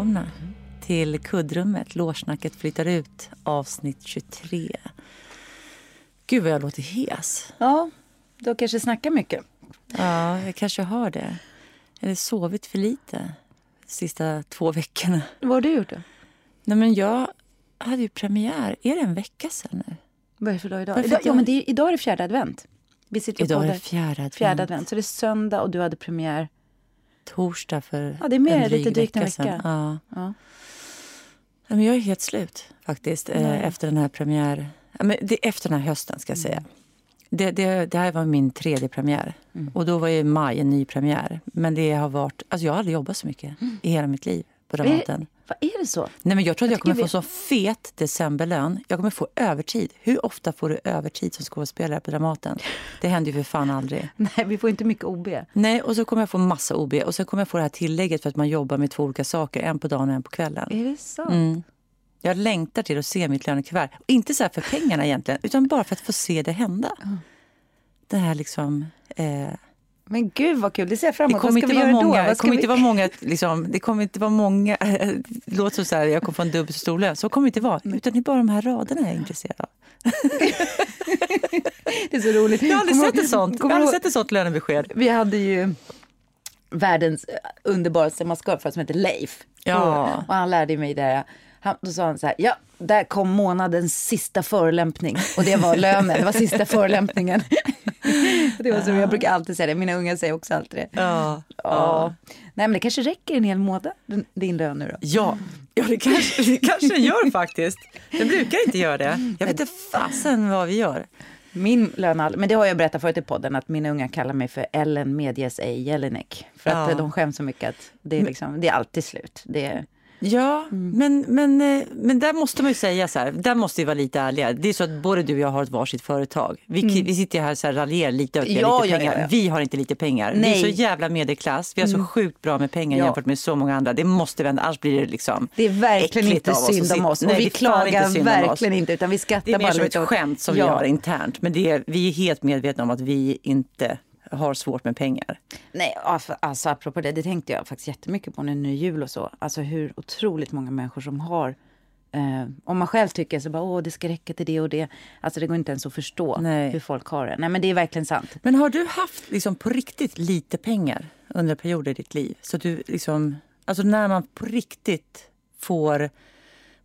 välkomna till kuddrummet. Lårsnacket flyttar ut, avsnitt 23. Gud vad jag låter hes. Ja, du kanske snackar mycket. Ja, jag kanske har det. Eller sovit för lite de sista två veckorna. Vad har du gjort då? Nej, men jag hade ju premiär. Är det en vecka sen nu? Vad är det för dag idag? Idag, ja, men det är, idag är det fjärde advent. Vi sitter Idag är det- fjärde advent. fjärde advent. Så det är söndag och du hade premiär. Torsdag för Ja, det är mer, en dryg lite drygt sedan. vecka. Ja. Ja. Ja, Men jag är helt slut faktiskt eh, efter den här premiär... Ja, men det, efter den här hösten ska jag säga. Mm. Det, det, det här var min tredje premiär. Och då var ju maj en ny premiär. Men det har varit... Alltså jag har aldrig jobbat så mycket i hela mitt liv på Dramaten. Vad är det så? Nej, men jag tror att jag, Jag kommer tycker få så fet decemberlön. Jag kommer få övertid. Hur ofta får du övertid som skådespelare på Dramaten? Det händer ju för fan aldrig. Nej, vi får inte mycket OB. Nej, och så kommer jag få massa OB. Och sen kommer jag få det här tillägget för att man jobbar med två olika saker. En på dagen och en på kvällen. Är det sant? Mm. Jag längtar till att se mitt lönekuvert. Och inte så för pengarna egentligen, utan bara för att få se det hända. Det här liksom... Eh, Men gud vad kul, det ser jag fram emot. Vad ska inte vi vara göra då? många... Det Vad ska kommer vi... inte vara många... Liksom, det kommer inte vara många... Det låter som så här, jag kommer få en dubbelt så stor lön. Så kommer det inte vara. Utan det är bara de här raderna jag är intresserad av. Det är så roligt. Jag har aldrig sett ett sånt, jag har aldrig sett ett sånt lönebesked. Vi hade ju världens eh, underbaraste maskerad som heter Leif. Ja. Och, och han lärde mig det. Han, då sa han så här, ja, där kom månadens sista förolämpning. Och det var lönen, det var sista förolämpningen. det var så, jag brukar alltid säga det, mina unga säger också alltid det. Ja. Ja. Nej men det kanske räcker en hel månad, din- lön nu då. Ja, ja det, kanske, det kanske gör faktiskt. Det brukar inte göra det. Jag vet inte fasen vad vi gör. Min lön, men det har jag berättat förut i podden, att mina unga kallar mig för Ellen medges ej Jelinek. För att Ja. de skäms så mycket att det är, liksom, det är alltid slut. Det är, Ja, men, men, eh, men där måste man ju säga så här, där måste vi vara lite ärliga. Det är så att både du och jag har ett varsitt företag. Vi, vi sitter här och raljerar lite över att vi Ja, lite pengar. ja, ja. Vi har inte lite pengar. Vi är Nej. så jävla medelklass. Vi har så sjukt bra med pengar jämfört med så många andra. Det måste vi ändå, annars blir det liksom det är verkligen inte synd om oss. Nej, och vi klagar inte verkligen inte, utan vi skrattar Det är mer bara som ett lite skämt som vi har internt. Men det är, vi är helt medvetna om att vi inte har svårt med pengar. Nej, alltså, apropå det, det tänkte jag faktiskt jättemycket på nu är jul och så. Alltså hur otroligt många människor som har Eh, om man själv tycker så bara, åh det ska räcka till det och det. Alltså det går inte ens att förstå Nej. hur folk har det. Nej men det är verkligen sant. Men har du haft liksom på riktigt lite pengar under perioder i ditt liv? Så du liksom, alltså när man på riktigt får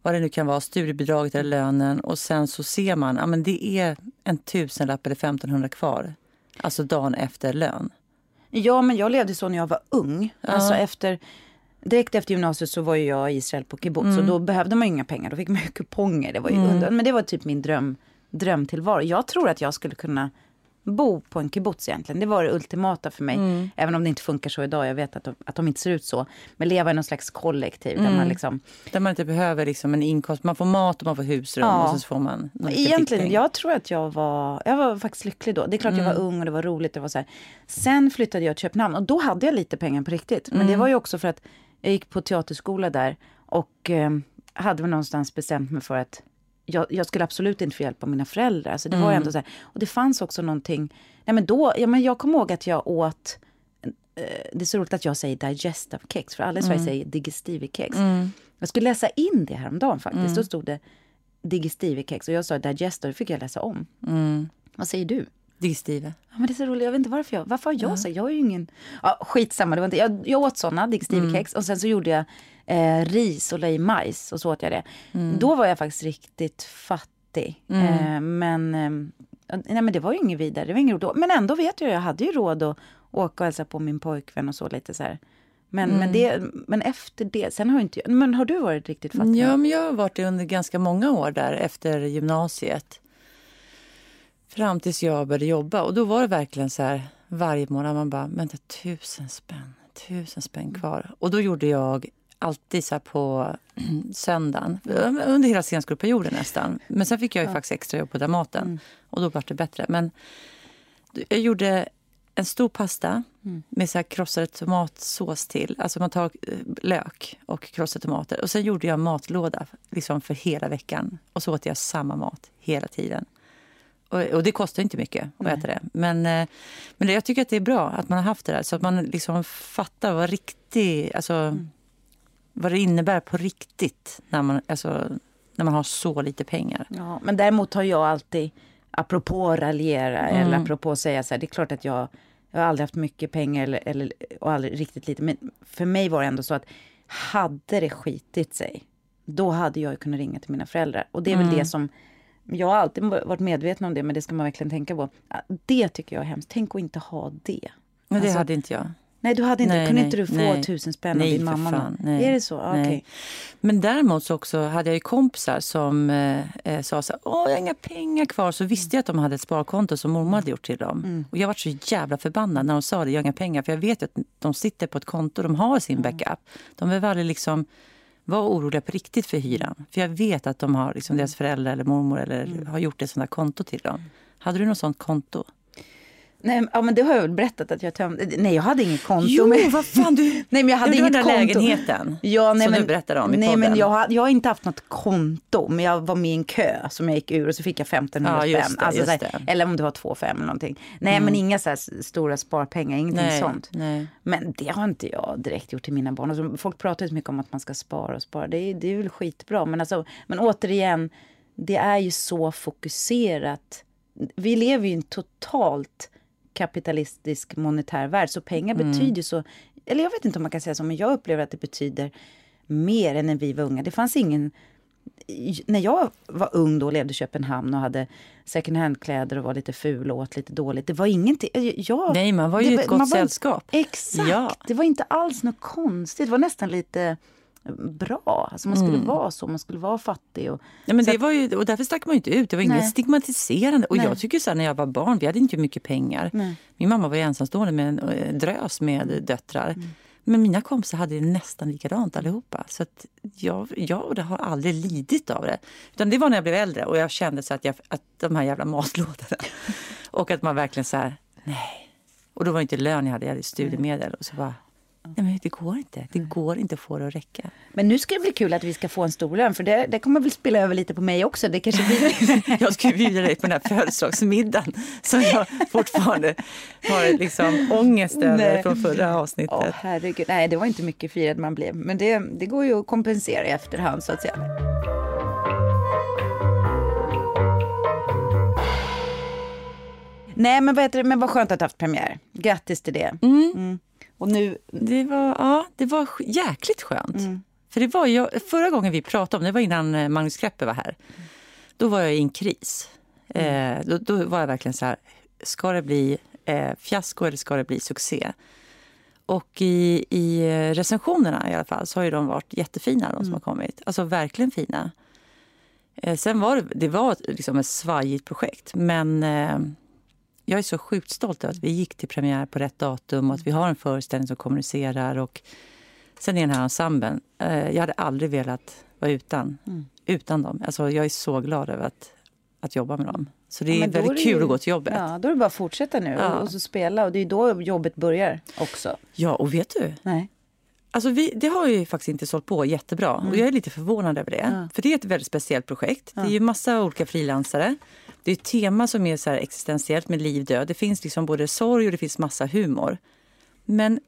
vad det nu kan vara, studiebidraget eller lönen och sen så ser man att det är en tusenlapp eller 1500 kvar. Alltså dagen efter lön. Ja, men jag levde så när jag var ung. Alltså efter, direkt efter gymnasiet så var jag i Israel på kibbutz Mm. och då behövde man ju inga pengar. Då fick man ju kuponger. Det var ju under, men det var typ min dröm, drömtillvaro. Jag tror att jag skulle kunna bo på en kibbutz egentligen. Det var det ultimata för mig. Mm. Även om det inte funkar så idag. Jag vet att de, att de inte ser ut så. Men leva i någon slags kollektiv Mm. där man liksom Där man inte behöver liksom en inkomst. Man får mat och man får husrum Ja. och så får man Egentligen, jag tror att jag var, jag var faktiskt lycklig då. Det är klart jag var ung och det var roligt. Det var så här. Sen flyttade jag till Köpenhamn och då hade jag lite pengar på riktigt. Men det var ju också för att jag gick på teaterskola där och eh, hade väl någonstans bestämt mig för att jag, jag skulle absolut inte få hjälp av mina föräldrar. Alltså det var ju ändå så här. Och det fanns också någonting, nej men då, ja men jag kommer ihåg att jag åt eh, det är så roligt att jag säger digestive kex, för alla i Sverige säger digestive kex. Jag skulle läsa in det häromdagen faktiskt. Då stod det digestive kex och jag sa digester, det fick jag läsa om. Vad säger du? Digestive. Ja, men det är så roligt, jag vet inte varför jag, varför har jag sagt, jag är ju ingen, ja skitsamma, det var inte, jag, jag åt sådana digestive kex och sen så gjorde jag eh, ris och la i majs och så åt jag det. Då var jag faktiskt riktigt fattig. Eh, men, eh, nej men det var ju inget vidare, det var inget roligt. Men ändå vet jag, jag hade ju råd att åka och hälsa på min pojkvän och så lite så här. Men, men, det, men efter det, sen har inte jag, men har du varit riktigt fattig? Ja, men jag har varit det under ganska många år där efter gymnasiet. Fram tills jag började jobba. Och då var det verkligen så här varje månad man bara, vänta tusen spänn, tusen spänn kvar. Och då gjorde jag alltid så på söndagen, under hela scenskoleperioden nästan. Men sen fick jag ju faktiskt extra jobb på Dramaten och då var det bättre. Men jag gjorde en stor pasta med så krossade tomatsås till. Alltså man tar eh, lök och krossade tomater. Och sen gjorde jag matlåda liksom för hela veckan. Och så åt jag samma mat hela tiden. Och, och det kostar inte mycket att äta det. Men, eh, men jag tycker att det är bra att man har haft det där. Så att man liksom fattar vad riktig... Alltså, vad det innebär på riktigt när man, alltså, när man har så lite pengar. Ja, men däremot har jag alltid, apropå raljera Mm. eller apropå säga så här, det är klart att jag, jag har aldrig haft mycket pengar eller, eller, och aldrig riktigt lite. Men för mig var det ändå så att hade det skitit sig, då hade jag kunnat ringa till mina föräldrar. Och det är väl Mm. det som, jag har alltid varit medveten om det, men det ska man verkligen tänka på. Det tycker jag är hemskt. Tänk att inte ha det. Men det Alltså, hade inte jag. Nej, du hade inte, Nej, kunde nej, inte du få nej. tusen spänn Nej, av din mamma? fan, nej. Är det så? Ah. Okej. Men däremot så också hade jag kompisar som eh, eh, sa så här, Åh, jag har inga pengar kvar. Så visste jag att de hade ett sparkonto som mormor hade gjort till dem. Mm. Och jag var så jävla förbannad när de sa det, jag har inga pengar. För jag vet att de sitter på ett konto, de har sin Mm. backup. De behöver aldrig liksom vara oroliga på riktigt för hyran. För jag vet att de har, liksom, deras föräldrar eller mormor eller Mm. har gjort ett sånt konto till dem. Hade du något sånt konto? Nej, ja, men det har jag väl berättat att jag tömde. Nej, jag hade inget konto. Jo, men... vad fan du... Nej, men jag hade inget den konto. lägenheten Ja, nej, som men, du berättade om i Nej, podden. men jag, har- jag har inte haft något konto, men jag var med i en kö som jag gick ur och så fick jag 1500 Ja, just det, alltså, just så här, det. eller om det var 2 5 eller någonting. Nej, men inga så här stora sparpengar, ingenting nej, sånt. nej. Men det har inte jag direkt gjort till mina barn. Alltså, folk pratar ju så mycket om att man ska spara och spara. Det är, det är väl skitbra. Men, alltså, men återigen, det är ju så fokuserat. Vi lever ju i en totalt kapitalistisk monetär värld. Så pengar Mm. betyder så... Eller jag vet inte om man kan säga så, men jag upplever att det betyder mer än när vi var unga. Det fanns ingen... När jag var ung då och levde i Köpenhamn och hade second hand-kläder och var lite ful och åt lite dåligt. Det var ingenting... Jag, Nej, man var ju det ett gott sällskap. Exakt. Ja. Det var inte alls något konstigt. Det var nästan lite bra. Alltså man skulle vara så. Man skulle vara fattig. Och, Ja, men det att- var ju, och därför stack man ju inte ut. Det var inget Nej. stigmatiserande. Och Nej. jag tycker så här, när jag var barn, vi hade inte mycket pengar. Nej. Min mamma var ensamstående med en eh, drös med döttrar. Mm. Men mina kompisar hade det nästan likadant allihopa. Så att jag, jag har aldrig lidit av det. Utan det var när jag blev äldre och jag kände så att, jag, att de här jävla matlådorna. och att man verkligen så här, nej. Och då var det inte lön jag hade, jag hade studiemedel. Och så bara, nej men det går inte. Det går inte att få det att räcka. Men nu ska det bli kul att vi ska få en stor lön. För det, det kommer väl spela över lite på mig också. Det kanske blir... Jag skulle bjuda dig på den här födelsedagsmiddagen som jag fortfarande har liksom ångest över Nej. från förra avsnittet. Åh herregud. Nej, det var inte mycket firad man blev. Men det, det går ju att kompensera i efterhand så att säga. Nej, men vad, heter det? men vad skönt att du haft premiär. Grattis till det. Mm. Och nu... Det var, ja, det var jäkligt skönt. För det var jag, förra gången vi pratade om det var innan eh, Magnus Kreppe var här. Då var jag i en kris. Eh, då, då var jag verkligen så här, ska det bli eh, fiasko eller ska det bli succé? Och i, i eh, recensionerna i alla fall så har ju de varit jättefina de som har kommit. Alltså verkligen fina. Eh, sen var det, det var liksom ett svajigt projekt men eh, jag är så sjukt stolt över att vi gick till premiär på rätt datum och att vi har en föreställning som kommunicerar. Och sen är den här ensemblen. Eh, jag hade aldrig velat vara utan, utan dem. Alltså, jag är så glad över att, att jobba med dem. Så det Ja, är då väldigt är kul ju- att gå till jobbet. Ja, Ja, då är det bara att fortsätta nu Ja. och, och så spela. Och det är då jobbet börjar också. och vet du? Nej. Alltså vi, det har ju faktiskt inte sålt på jättebra och jag är lite förvånad över det. Mm. Ja. För det är ett väldigt speciellt projekt. Det är ju massa olika frilansare. Det är ett tema som är så existentiellt med liv död. Det finns liksom både sorg och det finns massa humor. Men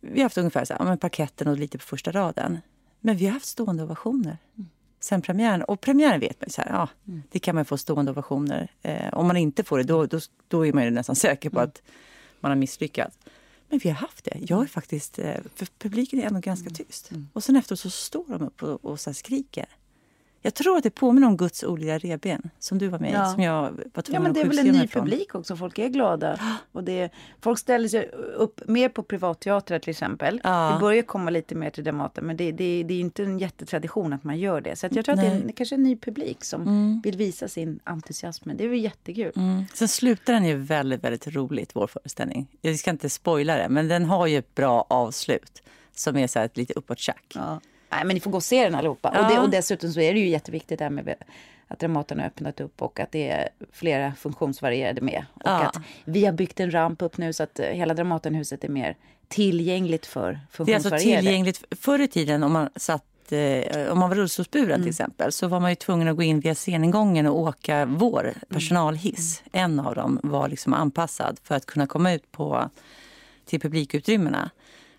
vi har haft ungefär så här, men parketten och lite på första raden. Men vi har haft stående ovationer sen premiären. Och premiären vet man så här, ja, det kan man få stående ovationer. Eh, om man inte får det, då, då, då är man ju nästan säker på att man har misslyckats. Men vi har haft det. Jag är faktiskt, eh, för publiken är ändå ganska tyst. Och sen efteråt så står de upp och, och så skriker. Jag tror att det påminner om Guds olika reben som du var med i, Ja. som jag var Ja, men det är väl en ny från. publik också. Folk är glada. Och det, folk ställer sig upp mer på privatteatrar till exempel. Ja. Det börjar komma lite mer till Dramaten. Men det, det, det är inte en jättetradition att man gör det. Så jag tror att det är Nej. en, kanske en ny publik som vill visa sin entusiasm. Det är väl jättekul. Mm. Sen slutar den ju väldigt, väldigt roligt, vår föreställning. Jag ska inte spoila det, men den har ju ett bra avslut som är så här ett lite uppåt-tjack. Ja. Nej, men ni får gå och se den allihopa. Ja. Och, det, och dessutom så är det ju jätteviktigt det här med att Dramaten har öppnat upp och att det är flera funktionsvarierade med. Och Ja. att vi har byggt en ramp upp nu så att eh, hela Dramatenhuset är mer tillgängligt för Det är alltså funktionsvarierade. tillgängligt. Förr i tiden om man satt eh, om man var rullstolsburen till exempel så var man ju tvungen att gå in via sceningången och åka vår personalhiss. En av dem var liksom anpassad för att kunna komma ut på, till publikutrymmena.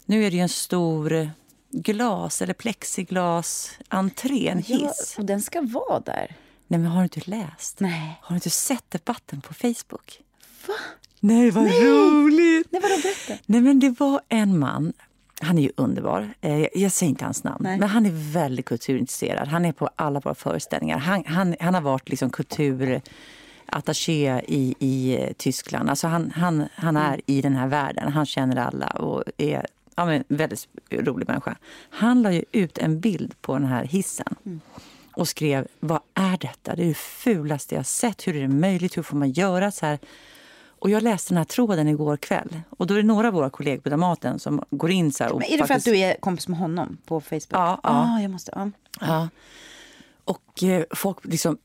Nu är det ju en stor glas eller plexiglas entré, en hiss. Ja, och den ska vara där. Nej, men har du inte läst? Nej. Har du inte sett debatten på Facebook? Va? Nej, vad roligt! Nej, vadå, berätta. Nej, men det var en man. Han är ju underbar. Eh, Jag säger inte hans namn, Nej. men han är väldigt kulturintresserad. Han är på alla våra föreställningar. Han, han, han har varit liksom kulturattaché i, i eh, Tyskland. Alltså han, han, han är i den här världen. Han känner alla och är ja, men, en väldigt rolig människa. Han la ju ut en bild på den här hissen och skrev vad är detta? Det är det fulaste jag sett. Hur är det möjligt? Hur får man göra så här? Och jag läste den här tråden igår kväll. Och då är det några av våra kollegor på Dramaten som går in så här. Och Men är det för att faktiskt- du är kompis med honom på Facebook? Ja, ja. Ah, jag måste, ja. Ja. Och eh, folk liksom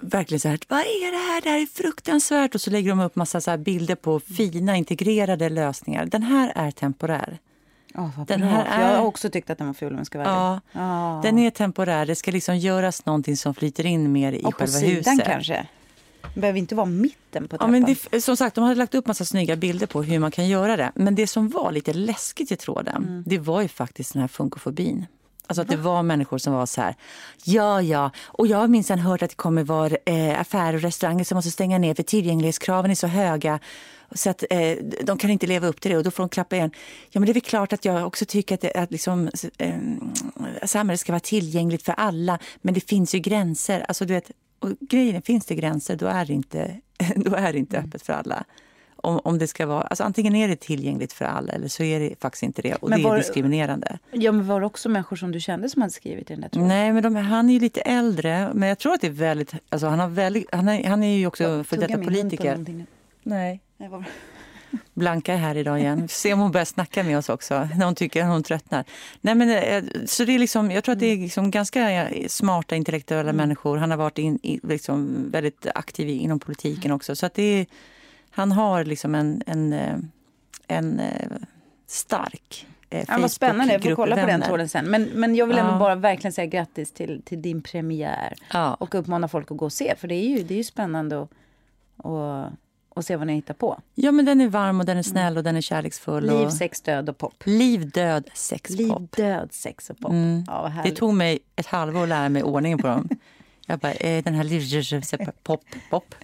verkligen så här, vad är det här? Det här är fruktansvärt. Och så lägger de upp massa så bilder på fina integrerade lösningar. Den här är temporär. Oh, Den här för Jag är- har också tyckt att den var ful om jag ska vara Ja. Ja. Den är temporär. Det ska liksom göras någonting som flyter in mer i Och på själva sidan huset. kanske. Det behöver inte vara mitten på Ja, men det, som sagt, de hade lagt upp massa snygga bilder på hur man kan göra det. Men det som var lite läskigt i tråden, Mm. det var ju faktiskt den här funkofobin. Alltså att det var människor som var så här, ja ja, och jag har minsann hört att det kommer vara eh, affärer och restauranger som måste stänga ner för tillgänglighetskraven är så höga. Så att eh, de kan inte leva upp till det och då får de klappa igen. Ja men det är väl klart att jag också tycker att, det, att liksom, eh, samhället ska vara tillgängligt för alla. Men det finns ju gränser. Alltså du vet, och grejen är, finns det gränser då är det inte, då är det inte öppet för alla. Om, om det ska vara, alltså antingen är det tillgängligt för alla eller så är det faktiskt inte det. Och Men det är var- diskriminerande. Ja, men var det också människor som du kände som hade skrivit i den där tråden? Nej, men de, han är ju lite äldre. Men jag tror att det är väldigt... Alltså han, har väldigt han, är, han är ju också för Tugga detta politiker. Nej. Nej, vad bra. Blanka är här idag igen. Vi får Se om hon börjar snacka med oss också. När hon tycker att hon tröttnar. Nej, men, eh, så det är liksom, jag tror att det är liksom ganska eh, smarta intellektuella människor. Han har varit in, liksom väldigt aktiv inom politiken också. Så att det är, han har liksom en, en, eh, en eh, stark Ja, vad spännande, jag får kolla på den tråden sen. Men, men jag vill Ja. bara verkligen säga grattis till, till din premiär. Ja. Och uppmana folk att gå och se, för det är ju, det är ju spännande att, att, att se vad ni hittar på. ja, men den är varm och den är snäll och den är kärleksfull. Liv, och... sex, död och pop. Liv, död, sex, Liv, pop. död, sex och pop. Mm. Ja, Det tog mig ett halvår att lära mig ordningen på dem. Jag bara, eh, den här liv, pop, pop.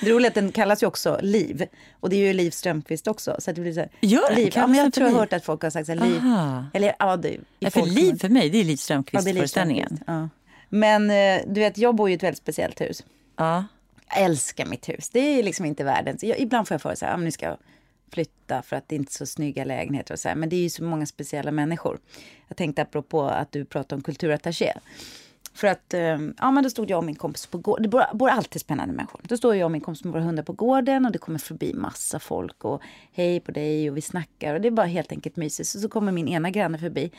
Det roliga är att den kallas ju också Liv. Och det är ju Liv Strömquist också. Så det blir så här, Gör den? Liv. Ja, men jag tror jag har Liv? hört att folk har sagt så här, Liv. Aha. Eller ja, det, Ja, för liv för mig, det är Liv Ja. Liv Strömquist, Ja. Men eh, du vet, jag bor ju i ett väldigt speciellt hus. Ja. Jag älskar mitt hus. Det är liksom inte världens... Jag, ibland får jag för så här, ah, nu ska jag flytta för att det är inte är så snygga lägenheter och så här. Men det är ju så många speciella människor. Jag tänkte apropå att du pratade om kulturattaché. För att, eh, ja men då stod jag och min kompis på gården. Det bor, bor alltid spännande människor. Då står jag och min kompis med våra hundar på gården och det kommer förbi massa folk och hej på dig och vi snackar och det är bara helt enkelt mysigt. Så, så kommer min ena granne förbi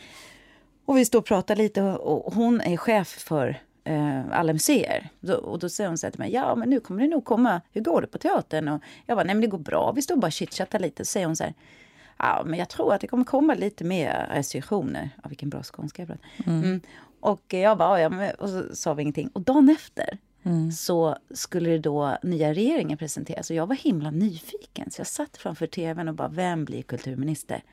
och vi står och pratar lite och och hon är chef för eh, alla museer. Då, och då säger hon så här till mig, ja men nu kommer det nog komma, hur går det på teatern? Och jag bara, nej men det går bra, vi står bara och chitchattar lite. Så säger hon så här, ja men jag tror att det kommer komma lite mer restriktioner. Ja, vilken bra skånska jag pratar. Mm. Och jag bara, ja men, och så sa vi ingenting. Och dagen efter så skulle det då nya regeringen presenteras. Och jag var himla nyfiken. Så jag satt framför tvn och bara, vem blir kulturminister?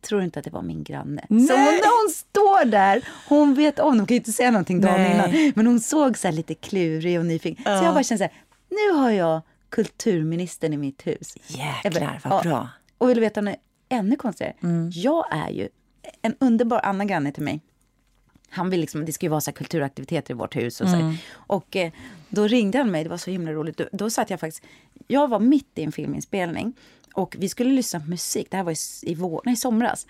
Tror inte att det var min granne. Så hon, när hon står där, hon vet om, hon kan ju inte säga någonting dagen Nej. innan. Men hon såg så här lite klurig och nyfiken. Så jag bara kände så här, nu har jag kulturministern i mitt hus. Jag bara, Jäklar, vad bra. Och vill du veta något ännu konstigare? Jag är ju en underbar annan granne till mig. Han vill liksom, det ska ju vara så kulturaktiviteter i vårt hus. Och, så här. och eh, då ringde han mig, det var så himla roligt. Då, då satt jag faktiskt, jag var mitt i en filminspelning och vi skulle lyssna på musik. Det här var i, i, vår, nej, i somras.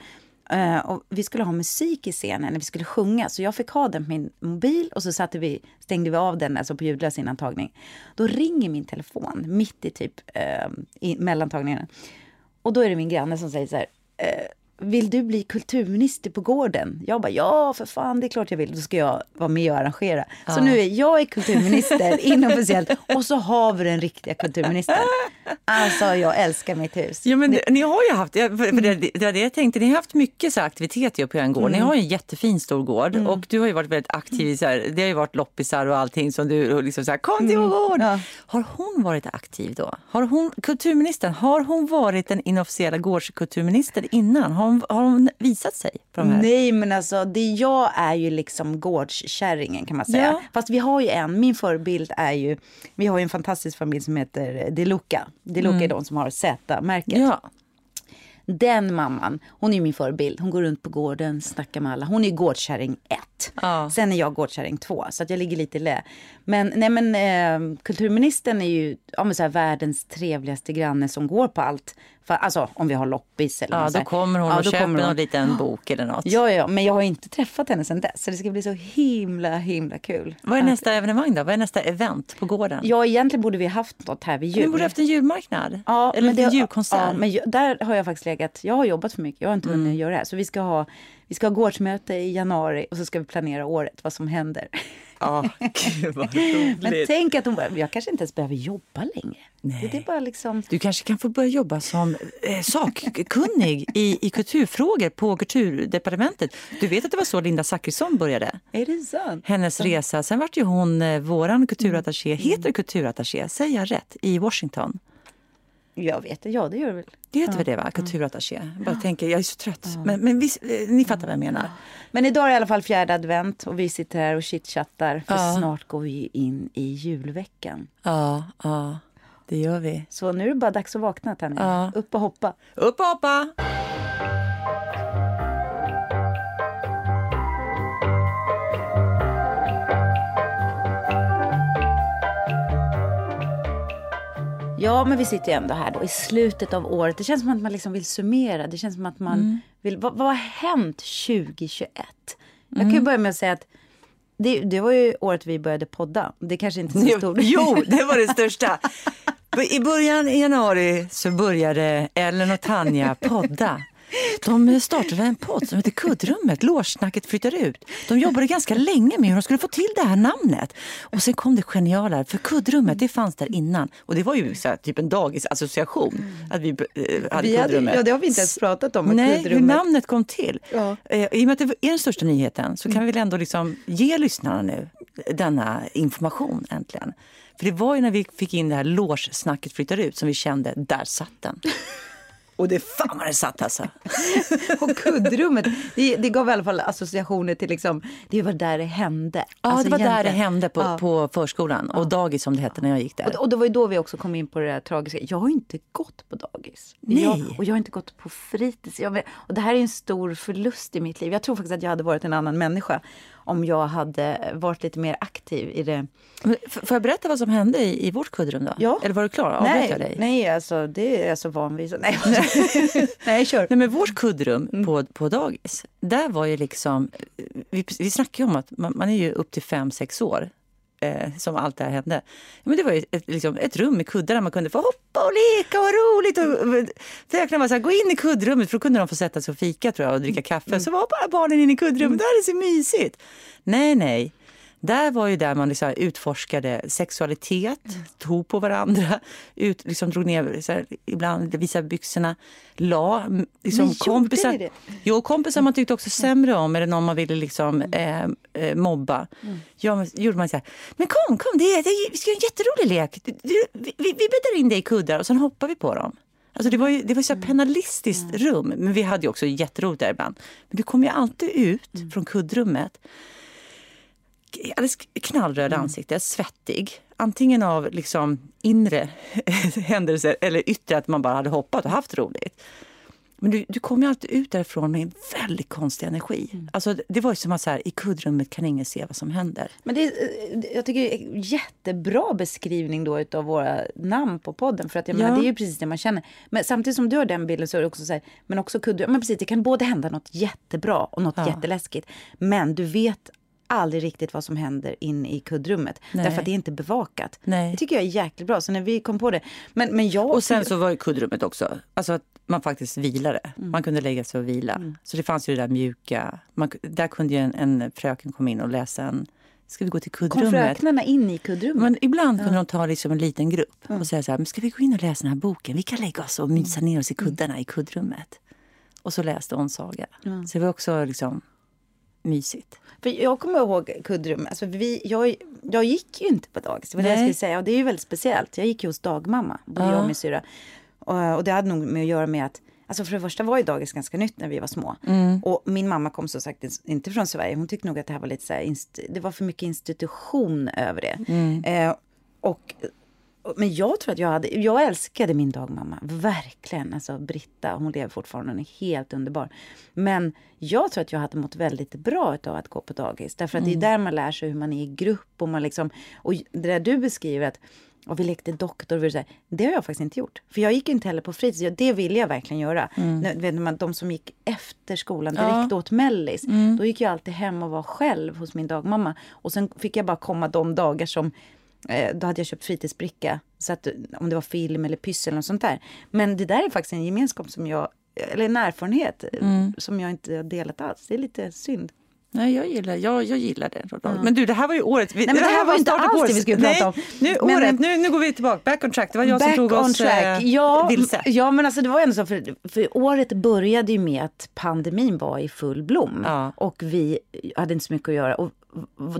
Uh, och vi skulle ha musik i scenen när vi skulle sjunga. Så jag fick ha den på min mobil och så satte vi, stängde vi av den alltså på ljudlös intagning. Då ringer min telefon mitt i typ uh, i mellantagningen. Och då är det min granne som säger så här. uh, vill du bli kulturminister på gården? Jag bara, ja för fan det är klart jag vill. Då ska jag vara med och arrangera. Så nu är jag är kulturminister inofficiellt och så har vi den riktiga kulturministern. Alltså jag älskar mitt hus. Ja, men det, ni har ju haft, ja, för, det, det var det jag tänkte, ni har haft mycket så aktiviteter på er gård. Ni har en jättefin stor gård och du har ju varit väldigt aktiv i så här, det har ju varit loppisar och allting som du liksom så här, kom till vår gård. Ja. Har hon varit aktiv då? Har hon, kulturministern, har hon varit den inofficiella gårdskulturministern innan? Har de, har de visat sig? På de här? Nej, men alltså det jag är ju liksom gårdskärringen kan man säga. Ja. Fast vi har ju en, min förebild är ju, vi har ju en fantastisk familj som heter Deluca. Deluca är de som har Z-märket. Mm. Ja. Den mamman, hon är min förebild. Hon går runt på gården, snackar med alla. Hon är gårdskärring 1. Ja. Sen är jag gårdskärring 2, så att jag ligger lite lä. Men, nej, men eh, kulturministern är ju ja, så här, världens trevligaste granne som går på allt. För, alltså om vi har loppis eller Ja, då kommer hon Ja, och köper kommer hon. någon liten bok eller något. Ja, ja, men jag har inte träffat henne sen dess. Så det ska bli så himla, himla kul. Vad är Att- nästa evenemang då? Vad är nästa event på gården? Ja, egentligen borde vi ha haft något här vid Vi jul. borde haft en julmarknad. Ja, eller men en det- julkonsert. Ja, men där har jag faktiskt legat. Jag har jobbat för mycket. Jag har inte Mm. hunnit göra det här. Så vi ska ha, vi ska ha gårdsmöte i januari och så ska vi planera året, vad som händer. Ja, gud vad Men roligt. tänk att hon bara, jag kanske inte ens behöver jobba längre. Nej. Det är bara liksom... Du kanske kan få börja jobba som eh, sakkunnig i, i kulturfrågor på Kulturdepartementet. Du vet att det var så Linda Zachrisson började? Är det sant? Hennes resa. Sen vart ju hon eh, våran kulturattaché, heter det kulturattaché, säger jag rätt, i Washington. Jag vet det, ja det gör det väl. Det heter väl det va? Kulturattaché. Jag bara tänker, jag är så trött. Men, men visst, eh, ni fattar vad jag menar. Men idag är det i alla fall fjärde advent och vi sitter här och chitchattar för Ja. snart går vi in i julveckan. Ja, ja, det gör vi. Så nu är det bara dags att vakna Tanja. Ja. Upp och hoppa. Upp och hoppa! Ja, men vi sitter ju ändå här då i slutet av året. Det känns som att man liksom vill summera. Det känns som att man Mm. vill... Vad, vad har hänt 2021? Jag Mm. kan ju börja med att säga att det, det var ju året vi började podda. Det kanske inte är så stort. jo, det var det största. I början i januari så började Ellen och Tanja podda. De startade en podd som heter Kuddrummet, Lårsnacket flyttar ut. De jobbade ganska länge med hur de skulle få till det här namnet. Och sen kom det geniala, för Kuddrummet det fanns där innan. Och det var ju så här, typ en dagisassociation. Att vi eh, hade Vi hade, Kuddrummet. ja, det har vi inte ens pratat om. Nej, hur kuddrummet. namnet kom till. Ja. Eh, I och med att det är den största nyheten så kan vi väl ändå liksom ge lyssnarna nu denna information äntligen. För det var ju när vi fick in det här låssnacket flyttar ut som vi kände, där satt den. Och det fan vad den satt alltså. Och kuddrummet, det, det gav i alla fall associationer till liksom, det var där det hände. Ja, Alltså det var där det egentligen. hände på, Ja. på förskolan och dagis som det hette när jag gick där. Och, och det var ju då vi också kom in på det där tragiska. Jag har inte gått på dagis. Nej. Jag, och jag har inte gått på fritids. Jag, och det här är en stor förlust i mitt liv. Jag tror faktiskt att jag hade varit en annan människa om jag hade varit lite mer aktiv i det. F- Får jag berätta vad som hände i, i vårt kuddrum då? Ja. Eller var du klar? Avbröt nej, jag dig? nej, alltså det är jag så van vid. Nej, nej, kör. Nej, men vårt kuddrum Mm. på, på dagis, där var ju liksom... Vi, vi snackar ju om att man, man är ju upp till fem sex år. Eh, som allt det här hände. Men det var ju ett, liksom, ett rum med kuddar där man kunde få hoppa och leka och ha roligt. Och, fröknarna var så här, gå in i kuddrummet för då kunde de få sätta sig och fika tror jag, och dricka kaffe. Mm. Så var bara barnen inne i kuddrummet, det här är så mysigt. Nej, nej. Där var ju där man liksom utforskade sexualitet, Mm. tog på varandra, ut, liksom drog ner, så här, ibland visade byxorna, la liksom, gjorde kompisar. ni det? Jo, kompisar man tyckte också sämre om eller någon man ville liksom, eh, eh, mobba. Ja, men, gjorde man så här, men kom, kom, det är, det är, vi ska göra en jätterolig lek. Du, vi, vi bäddar in dig i kuddar och sen hoppar vi på dem. Alltså det var ju det var så här penalistiskt rum, men vi hade också jätteroligt där ibland. Men du kom ju alltid ut från kuddrummet alldeles knallröd ansikte, svettig. Antingen av liksom inre händelser eller yttre att man bara hade hoppat och haft roligt. Men du, du kom ju alltid ut därifrån med en väldigt konstig energi. Alltså, det var ju som att så här, i kuddrummet kan ingen se vad som händer. Men det är, eh, jag tycker det är en jättebra beskrivning då utav våra namn på podden. För att jag Ja. menar, det är ju precis det man känner. Men samtidigt som du har den bilden så är det också så här, men också kuddar. Men precis, det kan både hända något jättebra och något Ja. jätteläskigt. Men du vet aldrig riktigt vad som händer inne i kuddrummet. Nej. Därför att det är inte bevakat. Nej. Det tycker jag är jäkligt bra. Så när vi kom på det. Men, men jag... Och sen så var ju kuddrummet också, alltså att man faktiskt vilade. Man kunde lägga sig och vila. Så det fanns ju det där mjuka. Man, där kunde ju en, en fröken komma in och läsa en, ska vi gå till kom kuddrummet? fröknarna in i kuddrummet? Men ibland kunde de ta liksom en liten grupp och säga så här, men ska vi gå in och läsa den här boken? Vi kan lägga oss och mysa ner oss i kuddarna i kuddrummet. Och så läste hon saga. Så det var också liksom mysigt. För jag kommer ihåg kuddrum. Alltså vi, jag, jag gick ju inte på dagis. Det var det jag skulle säga. Och det är ju väldigt speciellt. Jag gick ju hos dagmamma. Både Ja. jag och min syra. Och, och det hade nog med att göra med att Alltså för det första var ju dagis ganska nytt när vi var små. Mm. Och min mamma kom som sagt inte från Sverige. Hon tyckte nog att det här var lite så här, det var för mycket institution över det. Mm. Eh, och, men jag tror att jag hade, jag älskade min dagmamma, verkligen. Alltså Britta, hon lever fortfarande, hon är helt underbar. Men jag tror att jag hade mått väldigt bra av att gå på dagis. Därför att mm. det är där man lär sig hur man är i grupp och man liksom, och det där du beskriver att och vi lekte doktor. Och så det har jag faktiskt inte gjort. För jag gick inte heller på fritids. Det ville jag verkligen göra. Mm. de som gick efter skolan direkt ja. åt mellis. Mm. Då gick jag alltid hem och var själv hos min dagmamma. Och sen fick jag bara komma de dagar som då hade jag köpt fritidsbricka. Så att, om det var film eller pyssel eller sånt där. Men det där är faktiskt en gemenskap som jag, eller en erfarenhet mm. som jag inte har delat alls. Det är lite synd. Nej, jag gillar, jag, jag gillar det. Mm. Men du, det här var ju året. Vi, Nej, men det, här, här var inte alls det vi skulle prata om. Nu, men, året, nu, nu går vi tillbaka. Back on track. Det var jag som tog oss track. Eh, ja, vilse. Ja, men alltså det var ändå så. För, för året började ju med att pandemin var i full blom. Ja. Och vi hade inte så mycket att göra. Och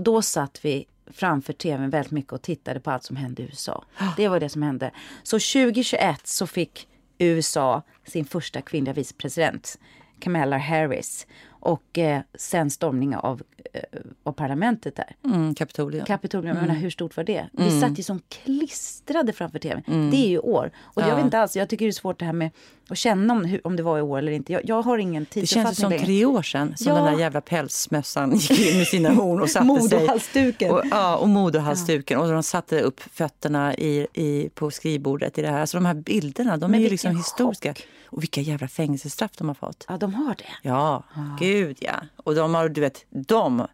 då satt vi framför tvn väldigt mycket och tittade på allt som hände i USA. Det var det som hände. Så 2021 så fick USA sin första kvinnliga vicepresident, Kamala Harris och eh, sen stormning av, eh, av parlamentet där. Mm, Kapitolium. Kapitolium, mm. hur stort var det? Vi mm. satt ju som klistrade framför tvn. Mm. Det är ju år. Och ja. jag vet inte alls, jag tycker det är svårt det här med att känna om, om det var i år eller inte. Jag, jag har ingen tidsuppfattning. Det känns som längre. tre år sedan som ja. den där jävla pälsmössan gick in med sina horn och satte sig. Modohalsduken. Och, ja, och modohalsduken. Ja. Och de satte upp fötterna i, i, på skrivbordet i det här. Alltså de här bilderna, de Men är ju liksom historiska. Och vilka jävla fängelsestraff de har fått. Ja, de har det. Ja, ah. gud ja. Och de har, du vet, de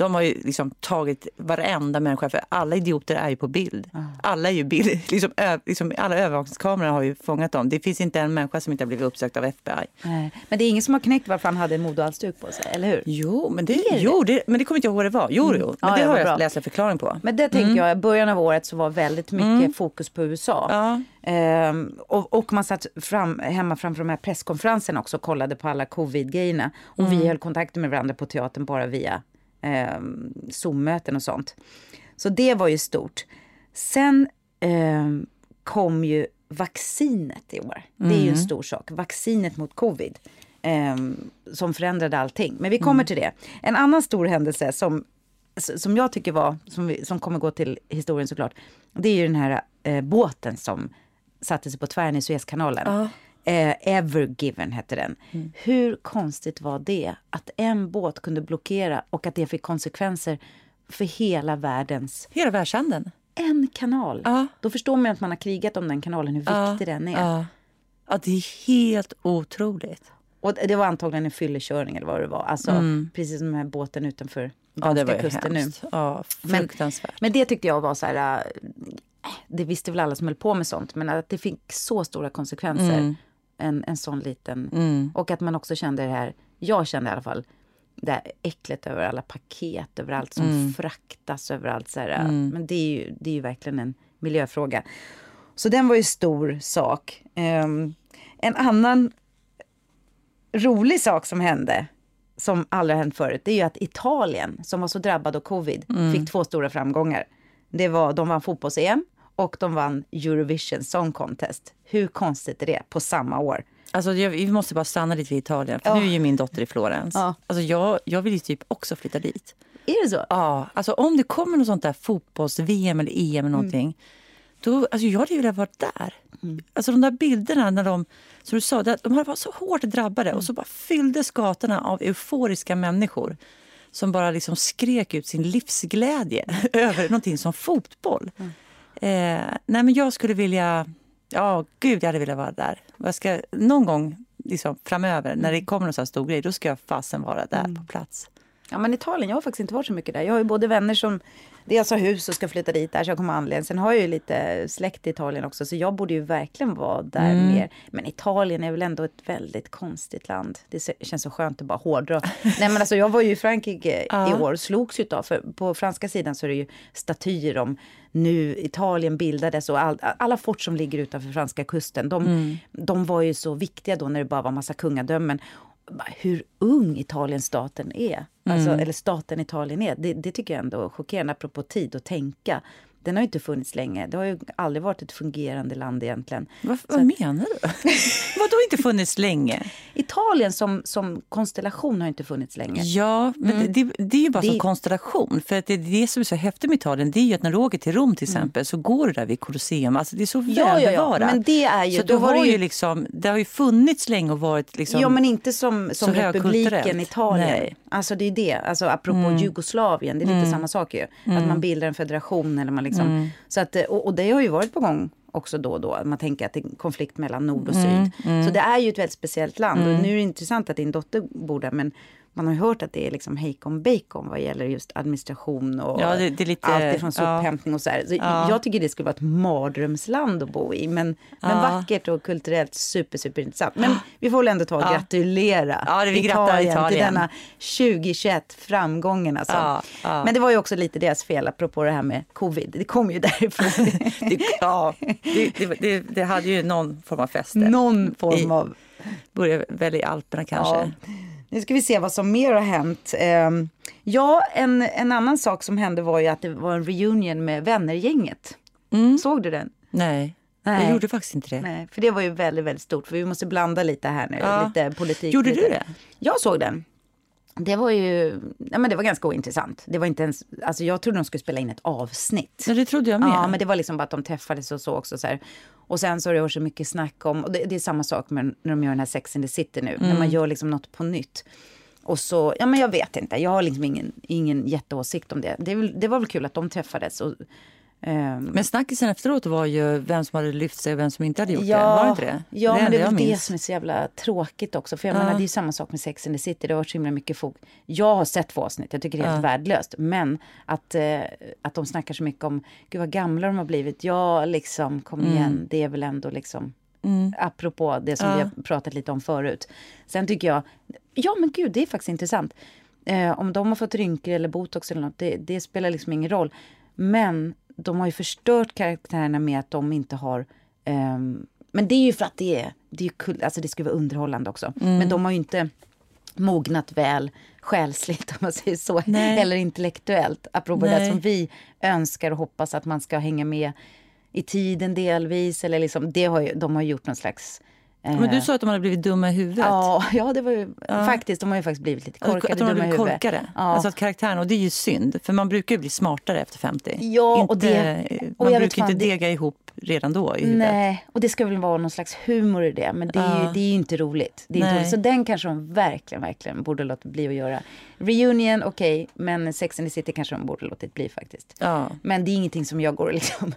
de har ju liksom tagit varenda människa, för alla idioter är ju på bild. Mm. Alla är ju bild, liksom, liksom, alla övervakningskameror har ju fångat dem. Det finns inte en människa som inte har blivit uppsökt av FBI. Nej. Men det är ingen som har knäckt varför han hade en modehalsduk på sig, eller hur? Jo, men det, det jo, det, men det kommer inte ihåg vad det var. Jo, mm. jo. men ja, det har jag bra. läst en förklaring på. Men det tänker mm. jag, i början av året så var väldigt mycket mm. fokus på USA. Ja. Ehm, och, och, man satt fram, hemma framför de här presskonferenserna också och kollade på alla covid-grejerna. Och vi mm. höll kontakt med varandra på teatern bara via eh, Zoom-möten och sånt. Så det var ju stort. Sen eh, kom ju vaccinet i år. Det är ju en mm. stor sak. Vaccinet mot covid. Eh, som förändrade allting. Men vi kommer mm. till det. En annan stor händelse som, som jag tycker var, som, vi, som kommer gå till historien såklart. Det är ju den här eh, båten som satte sig på tvären i Suezkanalen. Uh. Eh, Evergiven hette den. Mm. Hur konstigt var det? Att en båt kunde blockera och att det fick konsekvenser för hela världens... Hela världshandeln? En kanal. Ja. Då förstår man att man har krigat om den kanalen, hur ja. viktig den är. Ja. ja, det är helt otroligt. Och det var antagligen en fyllekörning eller vad det var. Alltså, mm. Precis som den här båten utanför ja, det var kusten hemskt. nu. Ja, fruktansvärt. Men, men det tyckte jag var så här... Äh, det visste väl alla som höll på med sånt, men att det fick så stora konsekvenser. Mm en, en sån liten... Mm. Och att man också kände det här, jag kände i alla fall, det här äcklet över alla paket, över allt som mm. fraktas överallt. Så här, mm. Men det är, ju, det är ju verkligen en miljöfråga. Så den var ju stor sak. Um, en annan rolig sak som hände, som aldrig har hänt förut, det är ju att Italien, som var så drabbad av covid, mm. fick två stora framgångar. Det var, de vann fotbolls-EM och de vann Eurovision Song Contest. Hur konstigt är det på samma år? Alltså, jag, vi måste bara stanna lite vid Italien, för oh. nu är ju min dotter i Florens. Oh. Alltså, jag, jag vill ju typ också flytta dit. Är det så? Ja, alltså om det kommer något sånt där fotbolls-VM eller EM eller någonting. Mm. Då, alltså jag hade ju velat vara där. Mm. Alltså de där bilderna när de, som du sa, de var så hårt drabbade mm. och så bara fylldes gatorna av euforiska människor som bara liksom skrek ut sin livsglädje över någonting som fotboll. Mm. Eh, nej men jag skulle vilja... Ja, gud, jag hade velat vara där. Jag ska, någon gång liksom, framöver, när det kommer en sån stor grej, då ska jag fasen vara där mm. på plats. Ja, men Italien, jag har faktiskt inte varit så mycket där. Jag har ju både vänner som dels har hus och ska flytta dit där, så jag kommer anledning. Sen har jag ju lite släkt i Italien också, så jag borde ju verkligen vara där mm. mer. Men Italien är väl ändå ett väldigt konstigt land. Det känns så skönt att bara hårdra. Nej men alltså jag var ju i Frankrike ja. i år och slogs utav, för på franska sidan så är det ju statyer om nu Italien bildades och all, alla fort som ligger utanför franska kusten, de, mm. de var ju så viktiga då när det bara var massa kungadömen hur ung Italienstaten är. Alltså, mm. Eller staten Italien är. Det, det, tycker jag ändå är chockerande, apropå tid och tänka. Den har ju inte funnits länge. Det har ju aldrig varit ett fungerande land egentligen. Vad, vad menar du? Vadå inte funnits länge? Italien som, som konstellation har inte funnits länge. Ja, men mm. det, det, är ju bara det... som konstellation. För att det, det som är så häftigt med Italien det är ju att när du åker till Rom till mm. exempel mm. så går du där vid Colosseum. Alltså det är så ja, välbevarat. Ja. Men det är ju, så då har ju... liksom, det har ju funnits länge och varit liksom Ja, men inte som, som republiken Italien. Nej. Alltså det är det. Alltså apropå mm. Jugoslavien, det är lite mm. samma sak ju. Att man mm. bildar en federation eller man liksom. Mm. Så att, och, och det har ju varit på gång också då och då. Man tänker att det är en konflikt mellan nord och syd. Mm, Så det är ju ett väldigt speciellt land. Och nu är det intressant att din dotter bor där. Men man har hört att det är liksom hejkon bacon vad gäller just administration och ja, det, det lite, allt ifrån sophämtning ja. och så här. Så ja. Jag tycker det skulle vara ett mardrömsland att bo i. Men, men vackert och kulturellt super, super intressant. Men vi får väl ändå ta och gratulera ja, det vi Italien, Italien till denna 2021 framgången. Alltså. Men det var ju också lite deras fel apropå det här med covid. Det kom ju därifrån. det, ja, det, det, hade ju någon form av fäste. Någon form av... Började väl i Alperna kanske. Nu ska vi se vad som mer har hänt. Um, ja, en, en annan sak som hände var ju att det var en reunion med vännergänget. Mm. Såg du den? Nej. Nej. Jag gjorde faktiskt inte det. Nej, för det var ju väldigt, väldigt stort. För vi måste blanda lite här nu. Ja. Lite politik. Gjorde lite. du det? Jag såg den. Det var ju ja, men det var ganska ointressant. Det var inte ens, alltså jag trodde de skulle spela in ett avsnitt. Ja, det trodde jag med. Ja, men det var liksom bara att de träffades och så också. Så här. Och sen så har det varit så mycket snack om, och det, det, är samma sak med när de gör den här Sex in the City nu, mm. när man gör liksom något på nytt. Och så, ja men jag vet inte, jag har liksom ingen, ingen jätteåsikt om det. Det, det var väl kul att de träffades. Och, men snackisen efteråt var ju vem som hade lyft sig och vem som inte hade gjort ja, det. Var det inte det? Ja, det men det är det som är så jävla tråkigt också. För jag uh. menar, det är samma sak med Sex and the City. Det har varit så himla mycket fog. Jag har sett två avsnitt, jag tycker det är helt uh. värdelöst. Men att, eh, att de snackar så mycket om, gud vad gamla de har blivit. Ja, liksom, kom mm. igen, det är väl ändå liksom Mm. Apropå det som uh. vi har pratat lite om förut. Sen tycker jag, ja men gud, det är faktiskt intressant. Eh, om de har fått rynkor eller botox eller något, det, det spelar liksom ingen roll. Men de har ju förstört karaktärerna med att de inte har... Um, men det är ju för att det är, det är kul, alltså det ska vara underhållande också. Mm. Men de har ju inte mognat väl själsligt, om man säger så, Nej. eller intellektuellt. Apropå Nej. det som vi önskar och hoppas att man ska hänga med i tiden delvis. Eller liksom, det har ju, de har gjort någon slags men du sa att de hade blivit dumma i huvudet. Ja, ja det var ju ja. faktiskt. De har ju faktiskt blivit lite korkade, att de har blivit korkade. Ja. Alltså att karaktären, och det är ju synd. För man brukar ju bli smartare efter 50. Ja, inte, och det, och man brukar inte dega det, ihop redan då i huvudet. Nej, och det ska väl vara någon slags humor i det. Men det är, ja. ju, det är ju inte roligt. Det är inte roligt. Så den kanske de verkligen, verkligen borde låta bli att göra. Reunion, okej. Okay, men Sex and the City kanske de borde låtit bli faktiskt. Ja. Men det är ingenting som jag går och liksom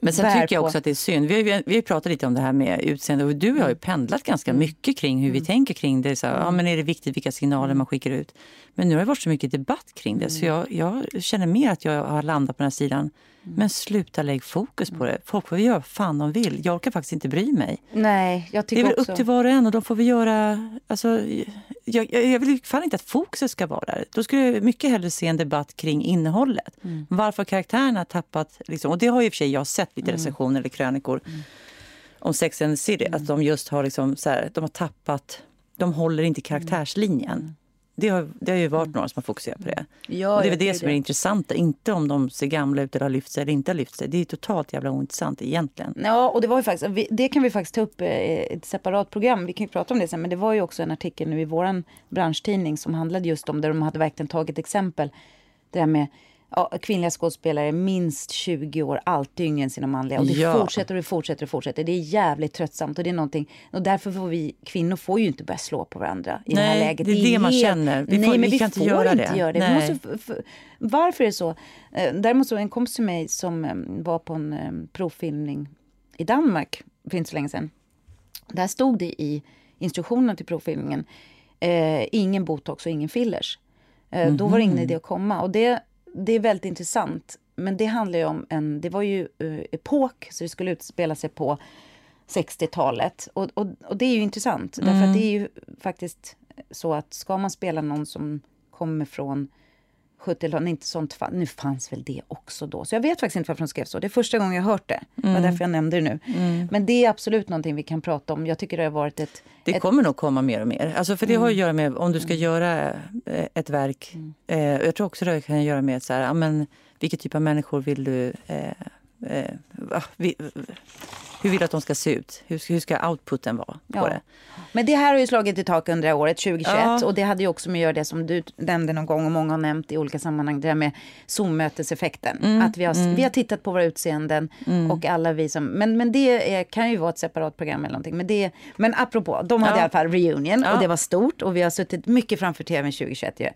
Men sen tycker jag också att det är synd. Vi har, vi har pratat lite om det här med utseende och du har ju pendlat ganska mm. mycket kring hur vi mm. tänker kring det. Så, ja, men är det viktigt vilka signaler man skickar ut? Men nu har det varit så mycket debatt kring det så jag, jag känner mer att jag har landat på den här sidan Mm. Men sluta lägg fokus på det. Folk får göra vad fan de vill. Jag orkar faktiskt inte bry mig. Nej, jag tycker det är väl också... upp till var och en och de får vi göra... Alltså, jag, jag vill fan inte att fokuset ska vara där. Då skulle jag mycket hellre se en debatt kring innehållet. Mm. Varför karaktärerna har tappat... Liksom, och det har ju för sig jag sett lite mm. recensioner eller krönikor mm. om Sex and the City. Att de just har, liksom, så här, de har tappat... De håller inte karaktärslinjen. Det har, det har ju varit mm. några som har fokuserat på det. Ja, och det är väl det som är det intressanta. Inte om de ser gamla ut eller har lyft sig eller inte har lyft sig. Det är totalt jävla ointressant egentligen. Ja, och det var ju faktiskt, det kan vi faktiskt ta upp i ett separat program. Vi kan ju prata om det sen. Men det var ju också en artikel nu i våran branschtidning som handlade just om där de hade verkligen tagit exempel. Det där med ja, kvinnliga skådespelare minst 20 år, alltid yngre än sina manliga. Och det ja. fortsätter och fortsätter och fortsätter. Det är jävligt tröttsamt och det är någonting. Och därför får vi kvinnor får ju inte börja slå på varandra i nej, det här läget. det är det, det man helt... känner. Vi, nej, får, men vi, kan inte göra inte det. Göra det. Vi måste, varför är det så? Eh, däremot så en kompis till mig som eh, var på en eh, provfilmning i Danmark för inte så länge sedan. Där stod det i instruktionerna till provfilmningen eh, ingen botox och ingen fillers. Eh, mm -hmm. Då var det ingen mhm. idé att komma. Och det det är väldigt intressant. Men det handlar ju om en, det var ju uh, epok, så det skulle utspela sig på 60-talet. Och, och, och, det är ju intressant, mm. därför att det är ju faktiskt så att ska man spela någon som kommer från 70-talet, inte sånt fann, nu fanns väl det också då. Så jag vet faktiskt inte varför de skrev så. Det är första gången jag hört det. Det var därför jag nämnde det nu. Men det är absolut någonting vi kan prata om. Jag tycker det har varit ett... Det ett, kommer nog komma mer och mer. Alltså för det har att göra med om du ska göra eh, ett verk. Eh, jag tror också det kan göra med så här, ja, men, vilken typ av människor vill du... Eh, eh, vi, hur vill du att de ska se ut? Hur, hur ska outputen vara Ja. det? Men det här har ju slagit i tak under året 2021 Ja. och det hade ju också med att göra det som du nämnde någon gång och många har nämnt i olika sammanhang, det där med Zoom-möteseffekten. Mm. Att vi har, vi har tittat på våra utseenden och alla vi som, men, men det är, kan ju vara ett separat program eller någonting. Men, det, men apropå, de hade Ja. i alla fall reunion och det var stort och vi har suttit mycket framför tvn 2021 ju.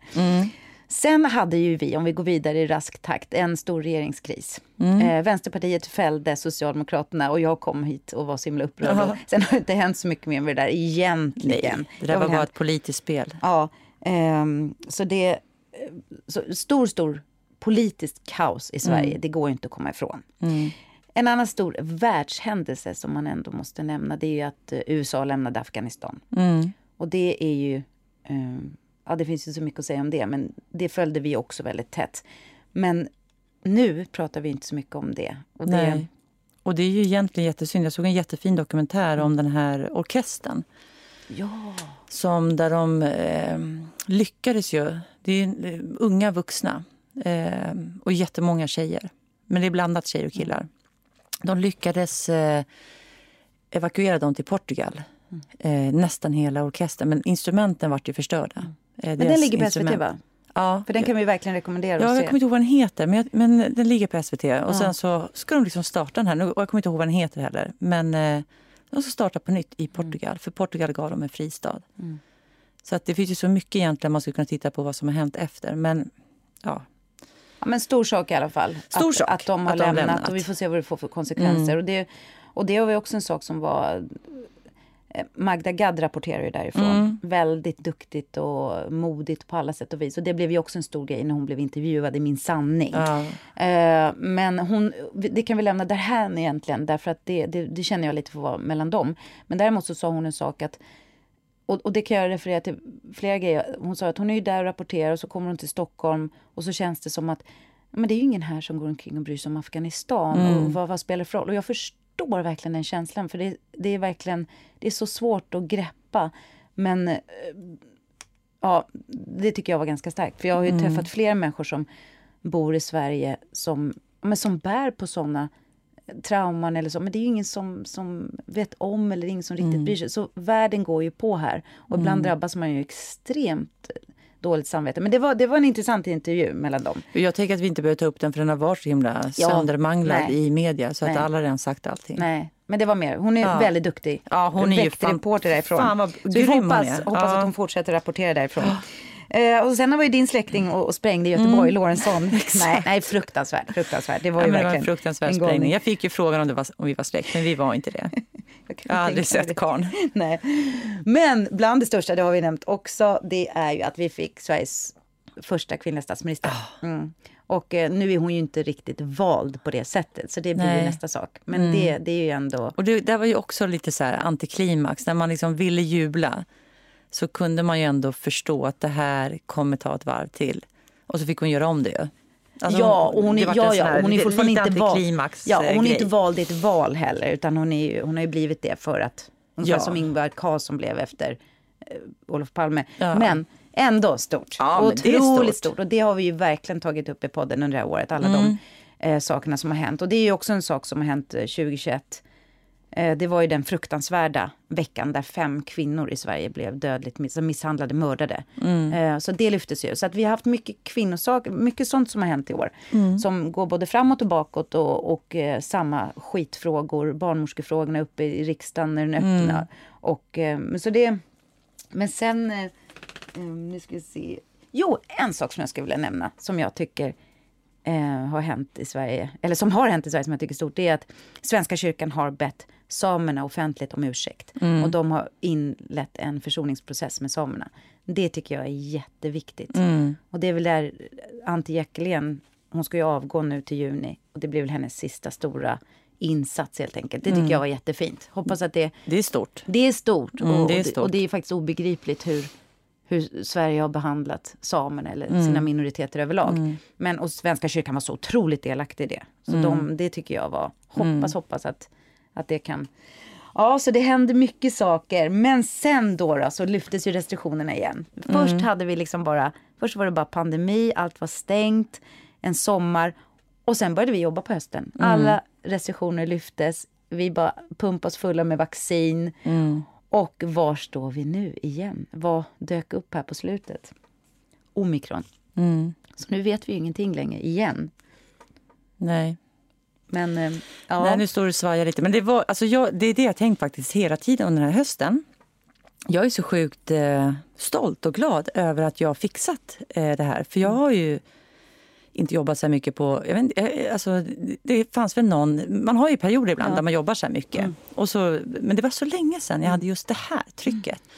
Mm. Sen hade ju vi, om vi går vidare i rask takt, en stor regeringskris. Mm. Eh, Vänsterpartiet fällde Socialdemokraterna och jag kom hit och var så himla upprörd. Jaha. Och Sen har det inte hänt så mycket mer med det där egentligen. Nej, det där var bara hänt- ett politiskt spel. Ja, ehm, så det... eh, Så stor, stor politiskt kaos i Sverige, Mm. det går ju inte att komma ifrån. En annan stor världshändelse som man ändå måste nämna, det är ju att eh, USA lämnade Afghanistan. Mm. Och det är ju... ehm, ja, det finns ju så mycket att säga om det, men det följde vi också väldigt tätt. Men nu pratar vi inte så mycket om det. Och det Nej. Och det är ju egentligen jättesynd. Jag såg en jättefin dokumentär om den här orkestern. Ja. Som där de eh, lyckades ju. Det är eh, unga vuxna eh, och jättemånga tjejer. Men det är blandat tjejer och killar. De lyckades eh, evakuera dem till Portugal. Eh, nästan hela orkestern. Men instrumenten vart ju förstörda. Eh, Men den ligger på SVT instrument. va? Ja. För den kan vi verkligen rekommendera Ja, jag kommer inte ihåg vad den heter, men, jag, men den ligger på SVT. Och sen så ska de liksom starta den här. Och jag kommer inte ihåg vad den heter heller. Men eh, de ska starta på nytt i Portugal. För Portugal gav dem en fristad. Så att det finns ju så mycket egentligen man skulle kunna titta på vad som har hänt efter. Men ja, Ja, men stor sak i alla fall. Stor att, sak att de har att de lämnat, lämnat. Mm. och vi får se vad det får för konsekvenser. Och, det, och det var ju också en sak som var... eh, Magda Gad rapporterar ju därifrån. Mm. Väldigt duktigt och modigt på alla sätt och vis. Och det blev ju också en stor grej när hon blev intervjuad i Min sanning. Eh, men hon, det kan vi lämna därhän egentligen, därför att det, det, det känner jag lite för att vara mellan dem. Men däremot så sa hon en sak att, och, och det kan jag referera till flera grejer. Hon sa att hon är ju där och rapporterar och så kommer hon till Stockholm och så känns det som att men det är ju ingen här som går omkring och bryr sig om Afghanistan och vad, vad spelar det för roll? Och jag förstår verkligen den känslan för det, det är verkligen, det är så svårt att greppa. Men eh, ja, det tycker jag var ganska starkt. För jag har ju träffat flera människor som bor i Sverige som, men som bär på såna trauman eller så. Men det är ingen som, som vet om eller ingen som riktigt bryr sig. Så världen går ju på här. Och ibland drabbas man ju extremt dåligt samvete. Men det var, det var en intressant intervju mellan dem. jag tänker att vi inte behöver ta upp den för den har varit så himla Ja, söndermanglad nej. i media. Så att Nej. alla har redan sagt allting. Nej, men det var mer. Hon är Ja. väldigt duktig. Ja, hon är ju fan- reporter därifrån. fan vad Så vi hoppas, hoppas Ja. att hon fortsätter rapportera därifrån. Eh, och sen var ju din släkting och, och sprängde i Göteborg, Lorentzon. Nej, nej, fruktansvärt, fruktansvärt. Det var Ja, ju men det var en verkligen fruktansvärd en gång- sprängning. Jag fick ju frågan om, det var, om vi var släkt, men vi var inte det. Jag Jag har aldrig sett karln. Nej. Men bland det största, det har vi nämnt också, det är ju att vi fick Sveriges första kvinnliga statsminister. Ah. Mm. Och eh, nu är hon ju inte riktigt vald på det sättet, så det blir ju Nej. nästa sak. Men det, det är ju ändå... Och det, det var ju också lite så här antiklimax. När man liksom ville jubla så kunde man ju ändå förstå att det här kommer ta ett varv till. Och så fick hon göra om det ju. Alltså, ja, och hon ja, ja, här hon är fortfarande inte vald. Ja, hon är eh, inte vald i ett val heller, utan hon, är hon har ju blivit det för att, ungefär Ja. som Ingvar Carlsson blev efter eh, Olof Palme. Ja. Men ändå stort. Ja, men det är Otroligt stort. stort. Och det har vi ju verkligen tagit upp i podden under det här året, alla Mm. de eh, sakerna som har hänt. Och det är ju också en sak som har hänt eh, 2021. Eh, Det var ju den fruktansvärda veckan där fem kvinnor i Sverige blev dödligt miss- misshandlade, mördade. Mm. Eh, Så det lyftes ju. Så att vi har haft mycket kvinnosaker, mycket sånt som har hänt i år. Mm. Som går både framåt och bakåt och, och eh, samma skitfrågor. Barnmorskefrågorna uppe i riksdagen när den Mm. öppnar. Och, eh, men så det, men sen, eh, nu ska vi se. Jo, en sak som jag skulle vilja nämna som jag tycker har hänt i Sverige, eller som har hänt i Sverige som jag tycker är stort, det är att Svenska kyrkan har bett samerna offentligt om ursäkt. Och de har inlett en försoningsprocess med samerna. Det tycker jag är jätteviktigt. Och det är väl där Antti Jackelén, hon ska ju avgå nu till juni. Och det blir väl hennes sista stora insats helt enkelt. Det tycker jag var jättefint. Hoppas att det, Det är stort. det är stort. Mm, och, det är stort. och det är faktiskt obegripligt hur, hur Sverige har behandlat samerna eller mm. sina minoriteter överlag. Mm. Men och Svenska kyrkan var så otroligt delaktig i det. Så mm. de, det tycker jag var, hoppas, mm. hoppas att, att det kan Ja, så det hände mycket saker. Men sen då, då så lyftes ju restriktionerna igen. Först mm. hade vi liksom bara, först var det bara pandemi, allt var stängt, en sommar. Och sen började vi jobba på hösten. Mm. Alla restriktioner lyftes. Vi bara pumpas fulla med vaccin. Mm. Och var står vi nu igen? Vad dök upp här på slutet? Omikron. Mm. Så nu vet vi ju ingenting längre igen. Nej. Men, eh, ja. Nej, nu står du och svajar lite. Men det, var, alltså jag, det är det jag tänkt faktiskt hela tiden under den här hösten. Jag är så sjukt eh, stolt och glad över att jag har fixat eh, det här. För jag har ju inte jobbat så här mycket på... Jag vet, eh, alltså, det fanns väl någon... Man har ju perioder ibland ja. där man jobbar så här mycket. Mm. Och så, men det var så länge sedan jag hade just det här trycket. Mm.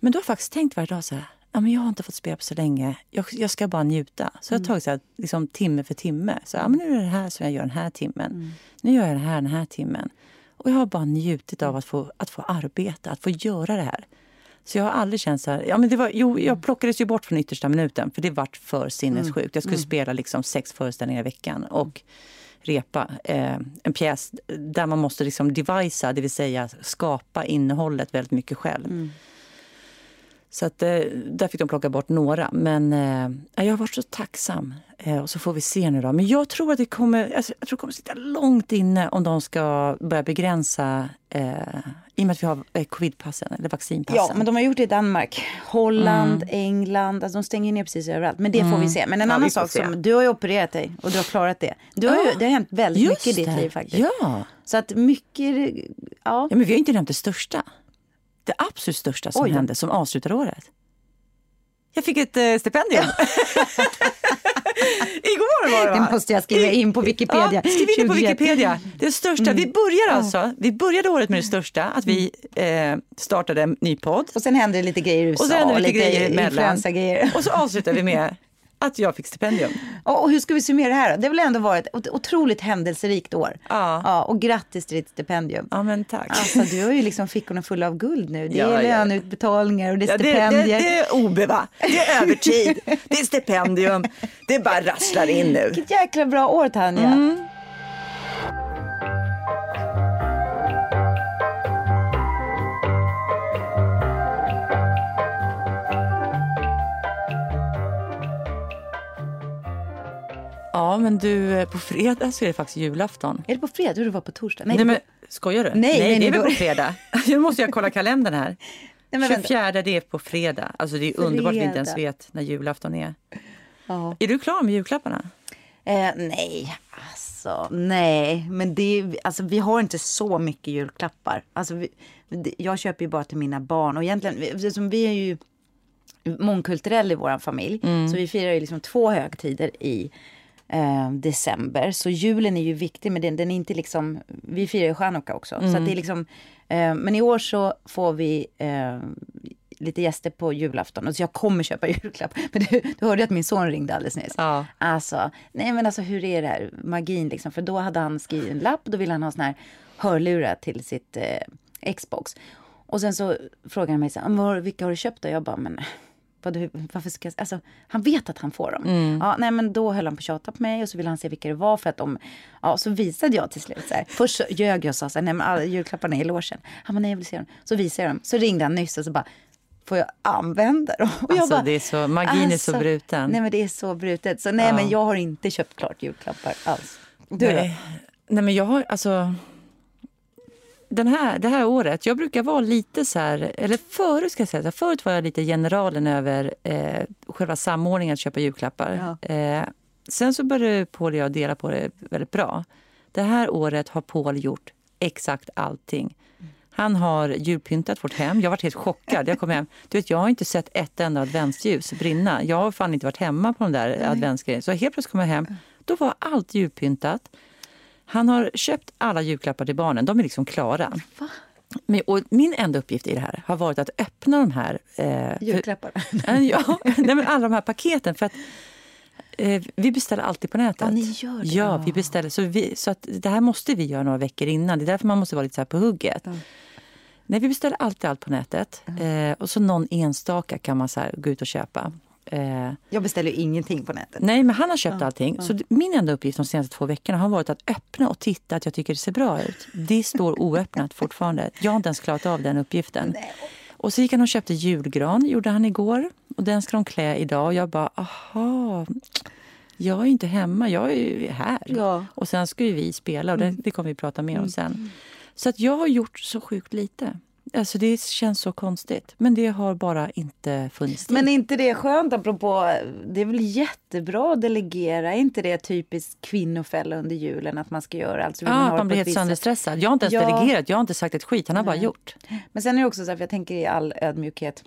Men då har jag faktiskt tänkt varje dag så här, ja, men jag har inte fått spela på så länge. Jag, jag ska bara njuta. Så jag har mm. tagit så här, liksom, timme för timme. Så, ja, men nu är det här som jag gör den här timmen. Mm. Nu gör jag det här den här timmen. Och jag har bara njutit av att få, att få arbeta, att få göra det här. Så jag har aldrig känt så här... Ja, men det var, jo, jag plockades ju bort från yttersta minuten för det vart för sinnessjukt. Jag skulle mm. spela liksom sex föreställningar i veckan och repa eh, en pjäs där man måste liksom devisa, det vill säga skapa innehållet väldigt mycket själv. Mm. Så att, eh, där fick de plocka bort några. Men eh, jag har varit så tacksam. Eh, och så får vi se nu då. Men jag tror att det kommer, alltså, jag tror det kommer sitta långt inne om de ska börja begränsa eh, i och med att vi har eh, covidpassen eller vaccinpassen. Ja, men de har gjort det i Danmark, Holland, mm. England. Alltså de stänger ner precis överallt. Men det mm. får vi mm. se. Men en ja, annan sak som, du har ju opererat dig och du har klarat det. Du har ja, ju, det har hänt väldigt mycket i ditt liv faktiskt. Ja. Så att mycket, ja. ja men vi har inte nämnt det största det absolut största som Oj. hände som avslutade året. Jag fick ett eh, stipendium. Igår var det va? Det måste jag skriva in på Wikipedia. Ja, skriv in på Wikipedia. Det största. Mm. Vi börjar alltså, vi började året med det största, att vi eh, startade en ny podd. Och sen hände det lite grejer i USA. Och sen hände lite, lite grejer emellan. Och så avslutade vi med att jag fick stipendium. Och hur ska vi summera det här? Det har väl ändå varit ett otroligt händelserikt år. Ja. ja och grattis till ditt stipendium. Ja, men tack. Alltså, du har ju liksom fickorna fulla av guld nu. Det är ja, löneutbetalningar och det är ja, stipendier. Det, det, det är OBEVA, det är övertid, det är stipendium. Det bara rasslar in nu. Vilket jäkla bra år, Tanja. Mm. Ja, men du, eh, på fredag så är det faktiskt julafton. Är det på fredag? Du var på torsdag. Nej, nej men skojar du? Nej, nej, nej det är väl på fredag. Nu måste jag kolla kalendern här. Nej, 24 det är på fredag. Alltså det är fredag. underbart att vi inte ens vet när julafton är. Ja. Är du klar med julklapparna? Eh, nej, alltså nej. Men det, alltså, vi har inte så mycket julklappar. Alltså, vi, jag köper ju bara till mina barn. Och egentligen, vi, vi är ju mångkulturell i vår familj. Mm. Så vi firar ju liksom två högtider i eh, december. Så julen är ju viktig men den, den är inte liksom, vi firar ju chanukka också. Mm. Så det är liksom, eh, men i år så får vi eh, lite gäster på julafton. Och så jag kommer köpa julklapp. Men du, du hörde att min son ringde alldeles nyss. Ja. Alltså, nej men alltså hur är det här, magin liksom. För då hade han skrivit en lapp och då ville han ha sån här hörlurar till sitt eh, Xbox. Och sen så frågade han mig så här, vilka har du köpt då? Jag bara, men vad, varför ska jag, alltså, han vet att han får dem. Mm. Ja, nej, men då höll han på att tjata på mig och så ville han se vilka det var för att de, ja, så visade jag till slut så här. Först ljög jag och sa så här, nej men alla julklapparna är i logen. Han bara, nej jag vill se dem. Så visade jag dem. Så ringde han nyss och så bara, får jag använda dem? Och alltså, bara, det är så, magin alltså, är så alltså, bruten. Nej men det är så brutet. Så nej ja. men jag har inte köpt klart julklappar alls. Du nej. då? Nej men jag har, alltså den här, det här året, jag brukar vara lite så här, eller förut ska jag säga, förut var jag lite generalen över eh, själva samordningen att köpa julklappar. Ja. Eh, sen så började Paul och jag dela på det väldigt bra. Det här året har Paul gjort exakt allting. Han har julpyntat vårt hem. Jag varit helt chockad. Jag kom hem. Du vet, jag har inte sett ett enda adventsljus brinna. Jag har fan inte varit hemma på de där adventsgrejerna. Så helt plötsligt kom jag hem. Då var allt julpyntat. Han har köpt alla julklappar till barnen. De är liksom klara. Va? Men, och min enda uppgift i det här har varit att öppna de här... Eh, Julklapparna? ja, nej, men alla de här paketen. För att, eh, vi beställer alltid på nätet. Ja, ni gör det. Ja, vi beställer. Så, vi, så att det här måste vi göra några veckor innan. Det är därför man måste vara lite så på hugget. Ja. Nej, vi beställer alltid allt på nätet. Eh, och så någon enstaka kan man så gå ut och köpa. Eh, Jag beställer ju ingenting på nätet. nej, men han har köpt allting. Så d- min enda uppgift de senaste två veckorna har varit att öppna och titta att jag tycker det ser bra ut. Det står oöppnat fortfarande. Jag har inte ens klarat av den uppgiften. Och så gick han och köpte julgran, gjorde han igår. Och den ska de klä idag. Och jag bara, aha. Jag är inte hemma, jag är ju här. Ja. Och sen ska vi spela och det, det kommer vi prata mer om sen. Så att jag har gjort så sjukt lite. Alltså det känns så konstigt. Men det har bara inte funnits. Men är inte det skönt apropå, det är väl jättebra att delegera, är inte det typiskt kvinnofälla under julen att man ska göra allt? Ja, att det man blir helt sönderstressad. Jag har inte ens Ja. delegerat, jag har inte sagt ett skit. Han har bara gjort. Men sen är det också så här, för jag tänker i all ödmjukhet,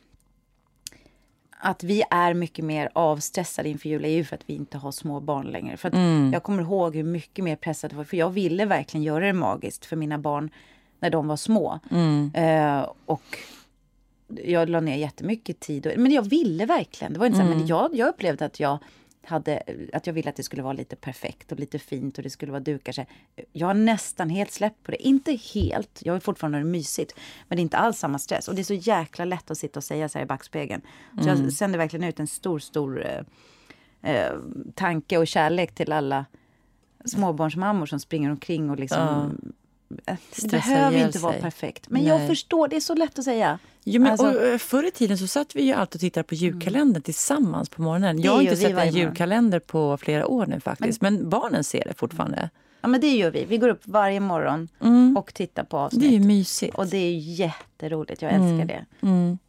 att vi är mycket mer avstressade inför jul är ju för att vi inte har små barn längre. För Mm. Jag kommer ihåg hur mycket mer pressat det var, för jag ville verkligen göra det magiskt för mina barn när de var små. Mm. Eh, och jag la ner jättemycket tid. Och, men jag ville verkligen. Det var inte så Mm. men jag, jag upplevde att jag hade, att jag ville att det skulle vara lite perfekt och lite fint och det skulle vara dukar. Så jag har nästan helt släppt på det. Inte helt, jag har fortfarande mysigt. Men det är inte alls samma stress. Och det är så jäkla lätt att sitta och säga så här i backspegeln. Så Mm. jag sänder verkligen ut en stor, stor eh, eh, tanke och kärlek till alla småbarnsmammor som springer omkring och liksom eh, Det Stressar behöver inte vara sig. perfekt. Men jag Nej. förstår, det är så lätt att säga. Jo, men, Alltså- och, eh, förr i tiden så satt vi ju alltid och tittade på julkalendern tillsammans på morgonen. Det Jag har inte sett en julkalender på flera år nu faktiskt. Men, barnen ser det fortfarande. Ja men det gör vi. Vi går upp varje morgon och tittar på avsnitt. Mm. Det är ju mysigt. Och det är jätteroligt. Jag älskar det.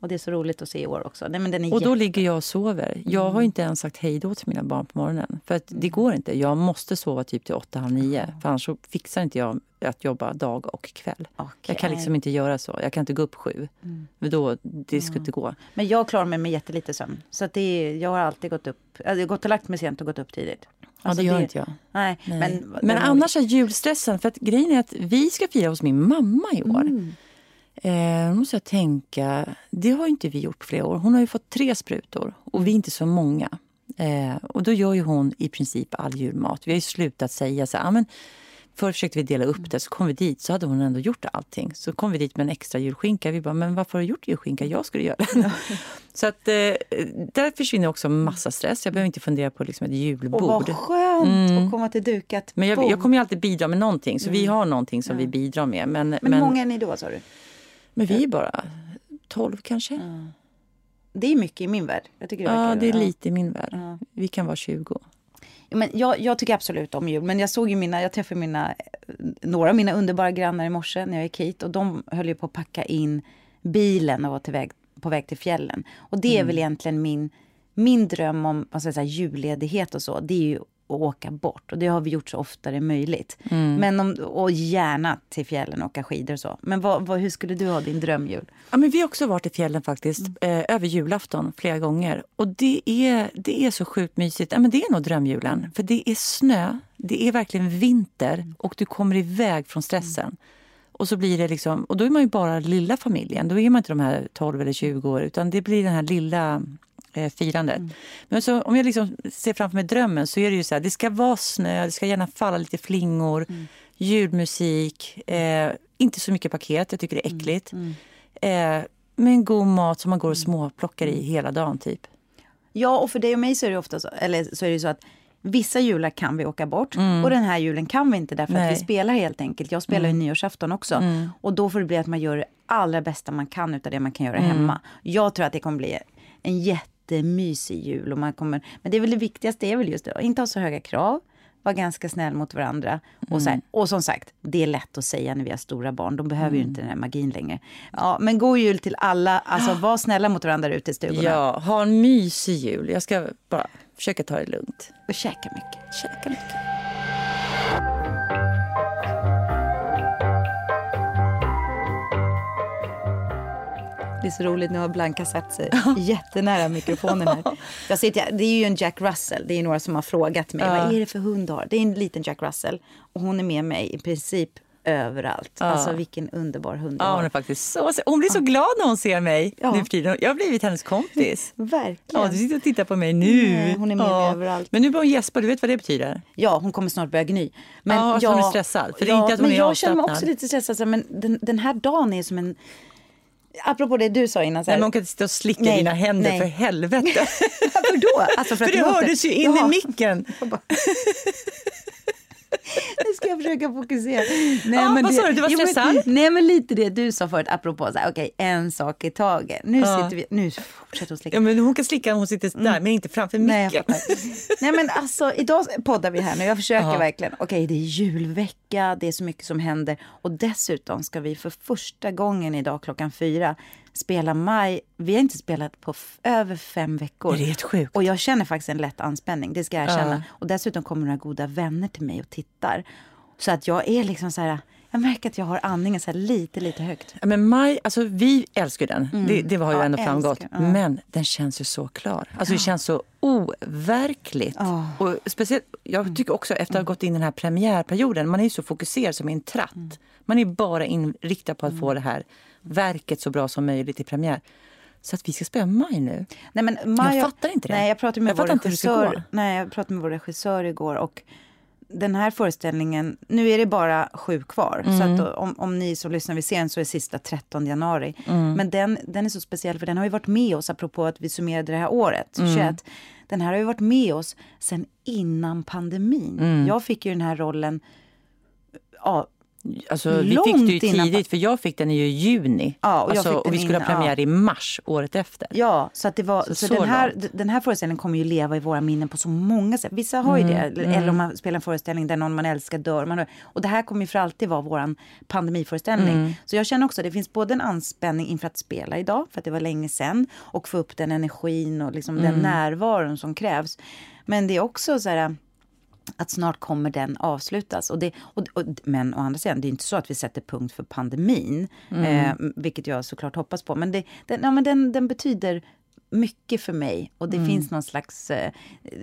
Och det är så roligt att se i år också. Nej, men den är Och då ligger jag och sover. Jag Mm. har inte ens sagt hej då till mina barn på morgonen. För att det går inte. Jag måste sova typ till åtta, halv nio. För annars så fixar inte jag att jobba dag och kväll. Okej. Jag kan liksom inte göra så. Jag kan inte gå upp sju. För då, det skulle inte gå. Men jag klarar mig med jättelite sömn. Så det är, jag har alltid gått upp. Jag har gått och lagt mig sent och gått upp tidigt. Ja, det gör inte jag. Nej, Nej. men... Men, annars är julstressen, för att grejen är att vi ska fira hos min mamma i år. Mm. Eh, måste jag tänka, det har ju inte vi gjort på flera år. Hon har ju fått tre sprutor och vi är inte så många. Eh, och då gör ju hon i princip all julmat. Vi har ju slutat säga så här, ah, men Förr försökte vi dela upp det, så kom vi dit så hade hon ändå gjort allting. Så kom vi dit med en extra julskinka. Vi bara, men varför har du gjort julskinka? Jag skulle göra den. så att eh, där försvinner också massa stress. Jag behöver inte fundera på liksom ett Och julbord. vad skönt att komma till dukat Men jag, bord. jag kommer ju alltid bidra med någonting, så vi har någonting som vi bidrar med. Men, Men många är ni då sa du? Men vi är bara 12 kanske. Det är mycket i min värld. Jag tycker det Ja, det är ja. lite i min värld. Vi kan vara 20. Ja, Men jag, jag tycker absolut om jul. Men jag såg ju mina, jag träffade mina, några av mina underbara grannar i morse när jag gick hit. Och de höll ju på att packa in bilen och var till väg, på väg till fjällen. Och det är väl egentligen min, min dröm om jag säga, julledighet och så. Det är ju åka bort. Och det har vi gjort så ofta det är möjligt. Men om, och gärna till fjällen och åka skidor och så. Men vad, vad, hur skulle du ha din drömjul? Ja, men vi har också varit i fjällen faktiskt, eh, över julafton flera gånger. Och det är, det är så sjukt mysigt. Ja, men det är nog drömjulen. För det är snö, det är verkligen vinter och du kommer iväg från stressen. Och så blir det liksom, och då är man ju bara lilla familjen. Då är man inte de här 12 eller 20 år utan det blir den här lilla eh, firandet. Men så, om jag liksom ser framför mig drömmen så är det ju så här, det ska vara snö, det ska gärna falla lite flingor, julmusik, eh, inte så mycket paket, jag tycker det är äckligt. Eh, men god mat som man går och småplockar i hela dagen typ. Ja, och för dig och mig så är det ofta så, eller så är det så att vissa jular kan vi åka bort och den här julen kan vi inte därför Nej. att vi spelar helt enkelt. Jag spelar ju nyårsafton också och då får det bli att man gör det allra bästa man kan utav det man kan göra hemma. Jag tror att det kommer bli en jättemysig jul och man kommer, men det är väl det viktigaste är väl just det, att inte ha så höga krav, vara ganska snäll mot varandra. Och, så här, och som sagt, det är lätt att säga när vi har stora barn. De behöver ju inte den här magin längre. Ja, men god jul till alla. Alltså var snälla mot varandra ute i stugorna. Ja, ha en mysig jul. Jag ska bara försöka ta det lugnt. Och käka mycket. Käka mycket. Det är så roligt, nu har Blanka satt sig jättenära mikrofonen här. Jag sitter, det är ju en Jack Russell, det är några som har frågat mig, vad är det för hund du har? Det är en liten Jack Russell och hon är med mig i princip överallt. Alltså vilken underbar hund du Ja, hon är faktiskt så... Hon blir så glad när hon ser mig Ja. nu för tiden. Jag har blivit hennes kompis. Verkligen. Ja, du sitter och tittar på mig nu. Nej, hon är med mig ja. överallt. Men nu börjar hon gäspa, du vet vad det betyder? Ja, hon kommer snart börja gny. Ja, alltså hon är stressad, för det är inte att hon men är jag känner mig avslappnad. också lite stressad. Men den, den här dagen är som en... Apropå det du sa innan. Så Nej, här, men hon kan inte sitta och slicka Nej, dina händer nej. för helvete. Varför då? Alltså för, för det hördes ju in Jaha. i micken. Nu ska jag försöka fokusera. Nej, Ja, vad sa du? Du var Jo, men- stressad? nej, men lite det du sa förut, apropå så här, okej, en sak i taget. Nu Ja. sitter vi, nu fortsätter hon slicka. Ja, men hon kan slicka om hon sitter där, men inte framför Mm. Nej, micken. fattar. Nej men alltså idag poddar vi här nu. Jag försöker Ja. verkligen. Okej det är julvecka, det är så mycket som händer. Och dessutom ska vi för första gången idag klockan fyra spela maj. Vi har inte spelat på över fem veckor. Det är helt sjukt. Och jag känner faktiskt en lätt anspänning, det ska jag erkänna. Ja. Och dessutom kommer några goda vänner till mig och tittar. Så att jag är liksom så här, jag märker att jag har andningen så lite, lite högt. Ja, men Maj, alltså vi älskar den. Det, det har ju Mm. Ja, ändå framgått. ja. Men den känns ju så klar. Alltså det känns så overkligt. Ja. Och speciellt, jag tycker också efter att ha gått in i den här premiärperioden, man är ju så fokuserad som en tratt. Mm. Man är bara inriktad på att få det här verket så bra som möjligt i premiär. Så att vi ska spela Maj nu. Nej, men Maja, fattar inte det. Nej, jag pratade med Jag vår regissör. Nej, jag pratade med vår regissör igår och den här föreställningen, nu är det bara sju kvar. Så Mm. att om, om ni som lyssnar vill se den så är sista 13 januari. Mm. Men den, den är så speciell för den har ju varit med oss, apropå att vi summerade det här året, Mm. 21. Den här har ju varit med oss sen innan pandemin. Mm. Jag fick ju den här rollen ja, Alltså, vi Långt fick det ju innan- tidigt, för jag fick den i juni. Ja, och alltså, och vi skulle ha innan, premiär i mars året efter. Ja, så, att det var, Så så, så den, här, långt. den här föreställningen kommer ju leva i våra minnen på så många sätt. Vissa har ju det, Mm, eller, eller om man spelar en föreställning där någon man älskar dör. Man, och det här kommer ju för alltid vara vår pandemiföreställning. Mm. Så jag känner också att det finns både en anspänning inför att spela idag, för att det var länge sedan, och få upp den energin och liksom Mm. den närvaron som krävs. Men det är också så här att snart kommer den avslutas. Och det, och, och, men å andra sidan, det är inte så att vi sätter punkt för pandemin, eh, vilket jag såklart hoppas på. Men, det, den, ja, men den, den betyder mycket för mig och det finns någon slags eh,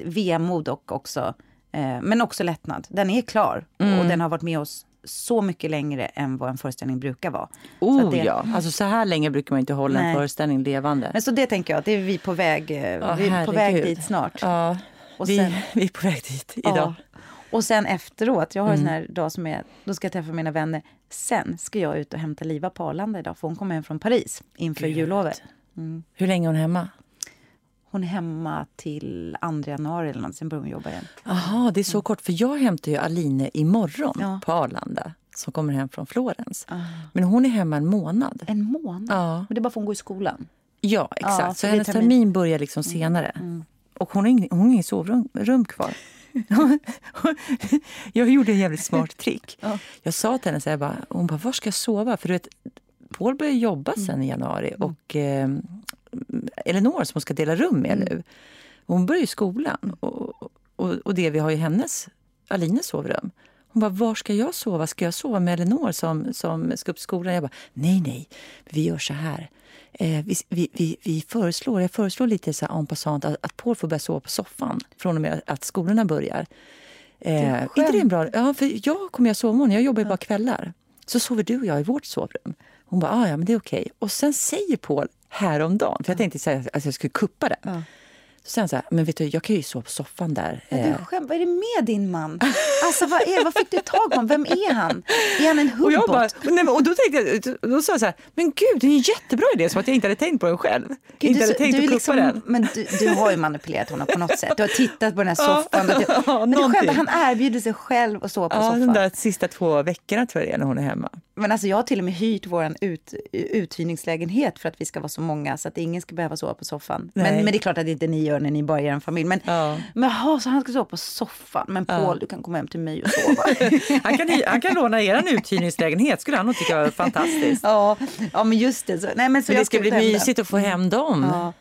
vemod och också, eh, men också lättnad. Den är klar och den har varit med oss så mycket längre än vad en föreställning brukar vara. Oh det, ja, alltså så här länge brukar man inte hålla Nej. en föreställning levande. Men så det tänker jag, det är vi på väg, Ja, vi är på väg dit snart. Ja, Och vi, sen- vi är på väg dit idag. Ja. Och sen efteråt, jag har Mm. en sån här dag som är, då ska jag träffa mina vänner. Sen ska jag ut och hämta Liva på Arlanda idag, för hon kommer hem från Paris inför Gud. jullovet. Hur länge är hon hemma? Hon är hemma till 2 januari eller något, sen börjar hon jobba igen. Jaha, det är så kort. För jag hämtar ju Aline imorgon Ja. på Arlanda som kommer hem från Florens. Men hon är hemma en månad. En månad? Ja. Men det är bara för att hon går i skolan. Ja, exakt. Ja, så så hennes termin. termin börjar liksom senare. Och hon har ingen, hon har ingen sovrum rum kvar. jag gjorde en jävligt smart trick. Ja. Jag sa till henne så här, bara, hon bara, var ska jag sova? För du vet, Paul börjar jobba sen i januari och eh, Elinor som hon ska dela rum med nu, hon börjar ju skolan. Och, och, och det vi har ju hennes, Alines sovrum. Hon bara, var ska jag sova? Ska jag sova med Elinor som, som ska upp skolan? Jag bara, nej, nej, vi gör så här. Eh, vi, vi, vi, vi föreslår, jag föreslår lite så här en passant att, att Paul får börja sova på soffan från och med att skolorna börjar. Eh, inte det en bra... Ja, för jag kommer jag sovmorgon, jag jobbar ju bara kvällar. Så sover du och jag i vårt sovrum. Hon bara, ah, ja men det är okej. Och sen säger Paul häromdagen, för jag tänkte säga att jag skulle kuppa den. Ja. Så säger han så här, men vet du, jag kan ju sova på soffan där. Eh, Du skämt, vad är det med din man? Alltså vad, är, vad fick du tag på? Vem är han? Är han en och, jag bara, hubbot? nej, och då tänkte jag, då sa jag så här, men gud det är en jättebra idé, som att jag inte hade tänkt på den själv. Gud, inte du, hade tänkt du, att liksom, den. men du, du har ju manipulerat honom på något sätt. Du har tittat på den här soffan. och du, ja, men du själv, han erbjuder sig själv att sova på Ja, soffan. de där sista två veckorna tror jag det är när hon är hemma. Men alltså jag har till och med hyrt vår ut, uthyrningslägenhet för att vi ska vara så många så att ingen ska behöva sova på soffan. Men, men det är klart att inte ni gör när ni bara är en familj. Men, Ja. men jaha, så han ska sova på soffan. Men Paul, du kan komma hem till mig och sova. Han kan, han kan låna er uthyrningslägenhet, skulle han nog tycka var fantastiskt. ja, ja, men just det. Så, nej, men så Men det ska bli mysigt att få hem dem. Ja.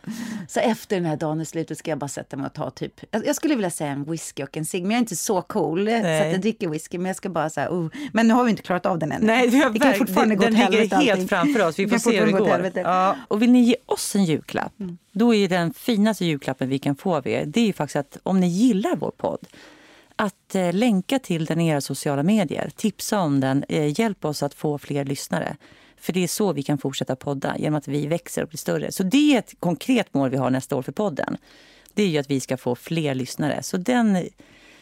Så efter den här dagen är slutet ska jag bara sätta mig och ta typ, jag skulle vilja säga en whisky och en cigg, men jag är inte så cool så Nej. att jag dricker whisky, men jag ska bara säga, uh. men nu har vi inte klarat av den än. Nej, vi har det kan fortfarande gå den åt helvete ligger helt allting. framför oss. Vi får se hur det går. Ja. Och vill ni ge oss en julklapp, då är den finaste julklappen vi kan få av er, det är ju faktiskt att om ni gillar vår podd, att eh, länka till den i era sociala medier, tipsa om den, eh, hjälp oss att få fler lyssnare. För det är så vi kan fortsätta podda, genom att vi växer och blir större. Så det är ett konkret mål vi har nästa år för podden. Det är ju att vi ska få fler lyssnare. Så den,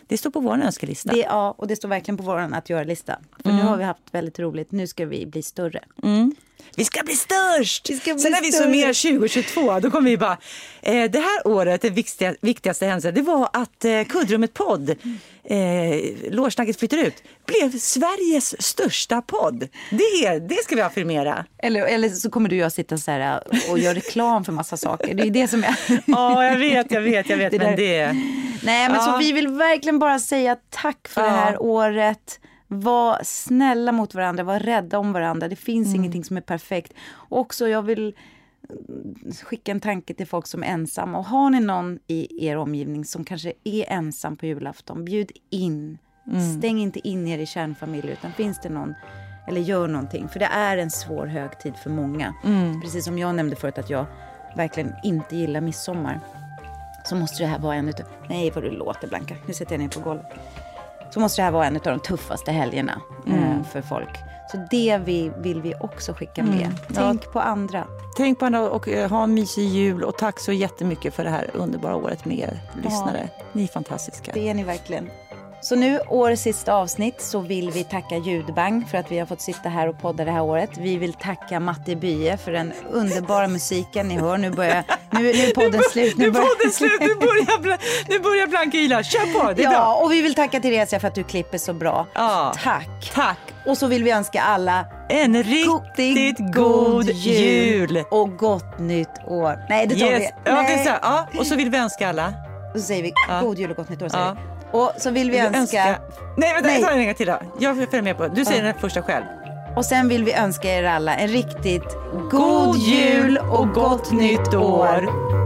det står på vår önskelista. Det, ja, och det står verkligen på vår att göra-lista. För mm. nu har vi haft väldigt roligt. Nu ska vi bli större. Mm. Vi ska bli störst! Vi ska bli Sen när vi summerar 2022, då kommer vi bara... Eh, det här året, det viktiga, viktigaste händelsen, det var att eh, Kuddrummet podd, eh, Lårsnacket flyttar ut, blev Sveriges största podd. Det, det ska vi affirmera. Eller, eller så kommer du och jag sitta så här eh, och göra reklam för massa saker. Det är det som är... Ja, jag vet, jag vet, jag vet. Det men det... Nej, men ja. så vi vill verkligen bara säga tack för ja. det här året. Var snälla mot varandra, var rädda om varandra. Det finns mm. ingenting som är perfekt. Också, jag vill skicka en tanke till folk som är ensamma. Och har ni någon i er omgivning som kanske är ensam på julafton, bjud in. Mm. Stäng inte in er i kärnfamilj, utan finns det någon eller gör någonting. För det är en svår högtid för många. Mm. Precis som jag nämnde förut att jag verkligen inte gillar midsommar. Så måste det här vara en utav... Nej, vad du låter Blanka. Nu sätter jag ner på golvet så måste det här vara en av de tuffaste helgerna eh, mm. för folk. Så det vi, vill vi också skicka med. Mm. Tänk ja. på andra. Tänk på andra och uh, ha en mysig jul. Och tack så jättemycket för det här underbara året med er lyssnare. Ja. Ni är fantastiska. Det är ni verkligen. Så nu, årets sista avsnitt, så vill vi tacka Ljudbang för att vi har fått sitta här och podda det här året. Vi vill tacka Matti Bye för den underbara musiken ni hör. Nu, börjar, nu, nu är podden slut. Nu, nu är podden slut, nu börjar, nu börjar Blanka Ila. Kör på, det är ja, bra. Och vi vill tacka Theresia för att du klipper så bra. Ja, tack. Tack. Och så vill vi önska alla en riktigt god jul. Och gott nytt år. Nej, det tar yes. vi. Ja, det är så, ja, och så vill vi önska alla. Och så säger vi ja. god jul och gott nytt år. Säger ja. Och så vill vi önska... önska... Nej, vänta, Nej. jag tar en gång till då. Jag följer med på. Du säger ja. den första själv. Och sen vill vi önska er alla en riktigt god, god jul och gott nytt år.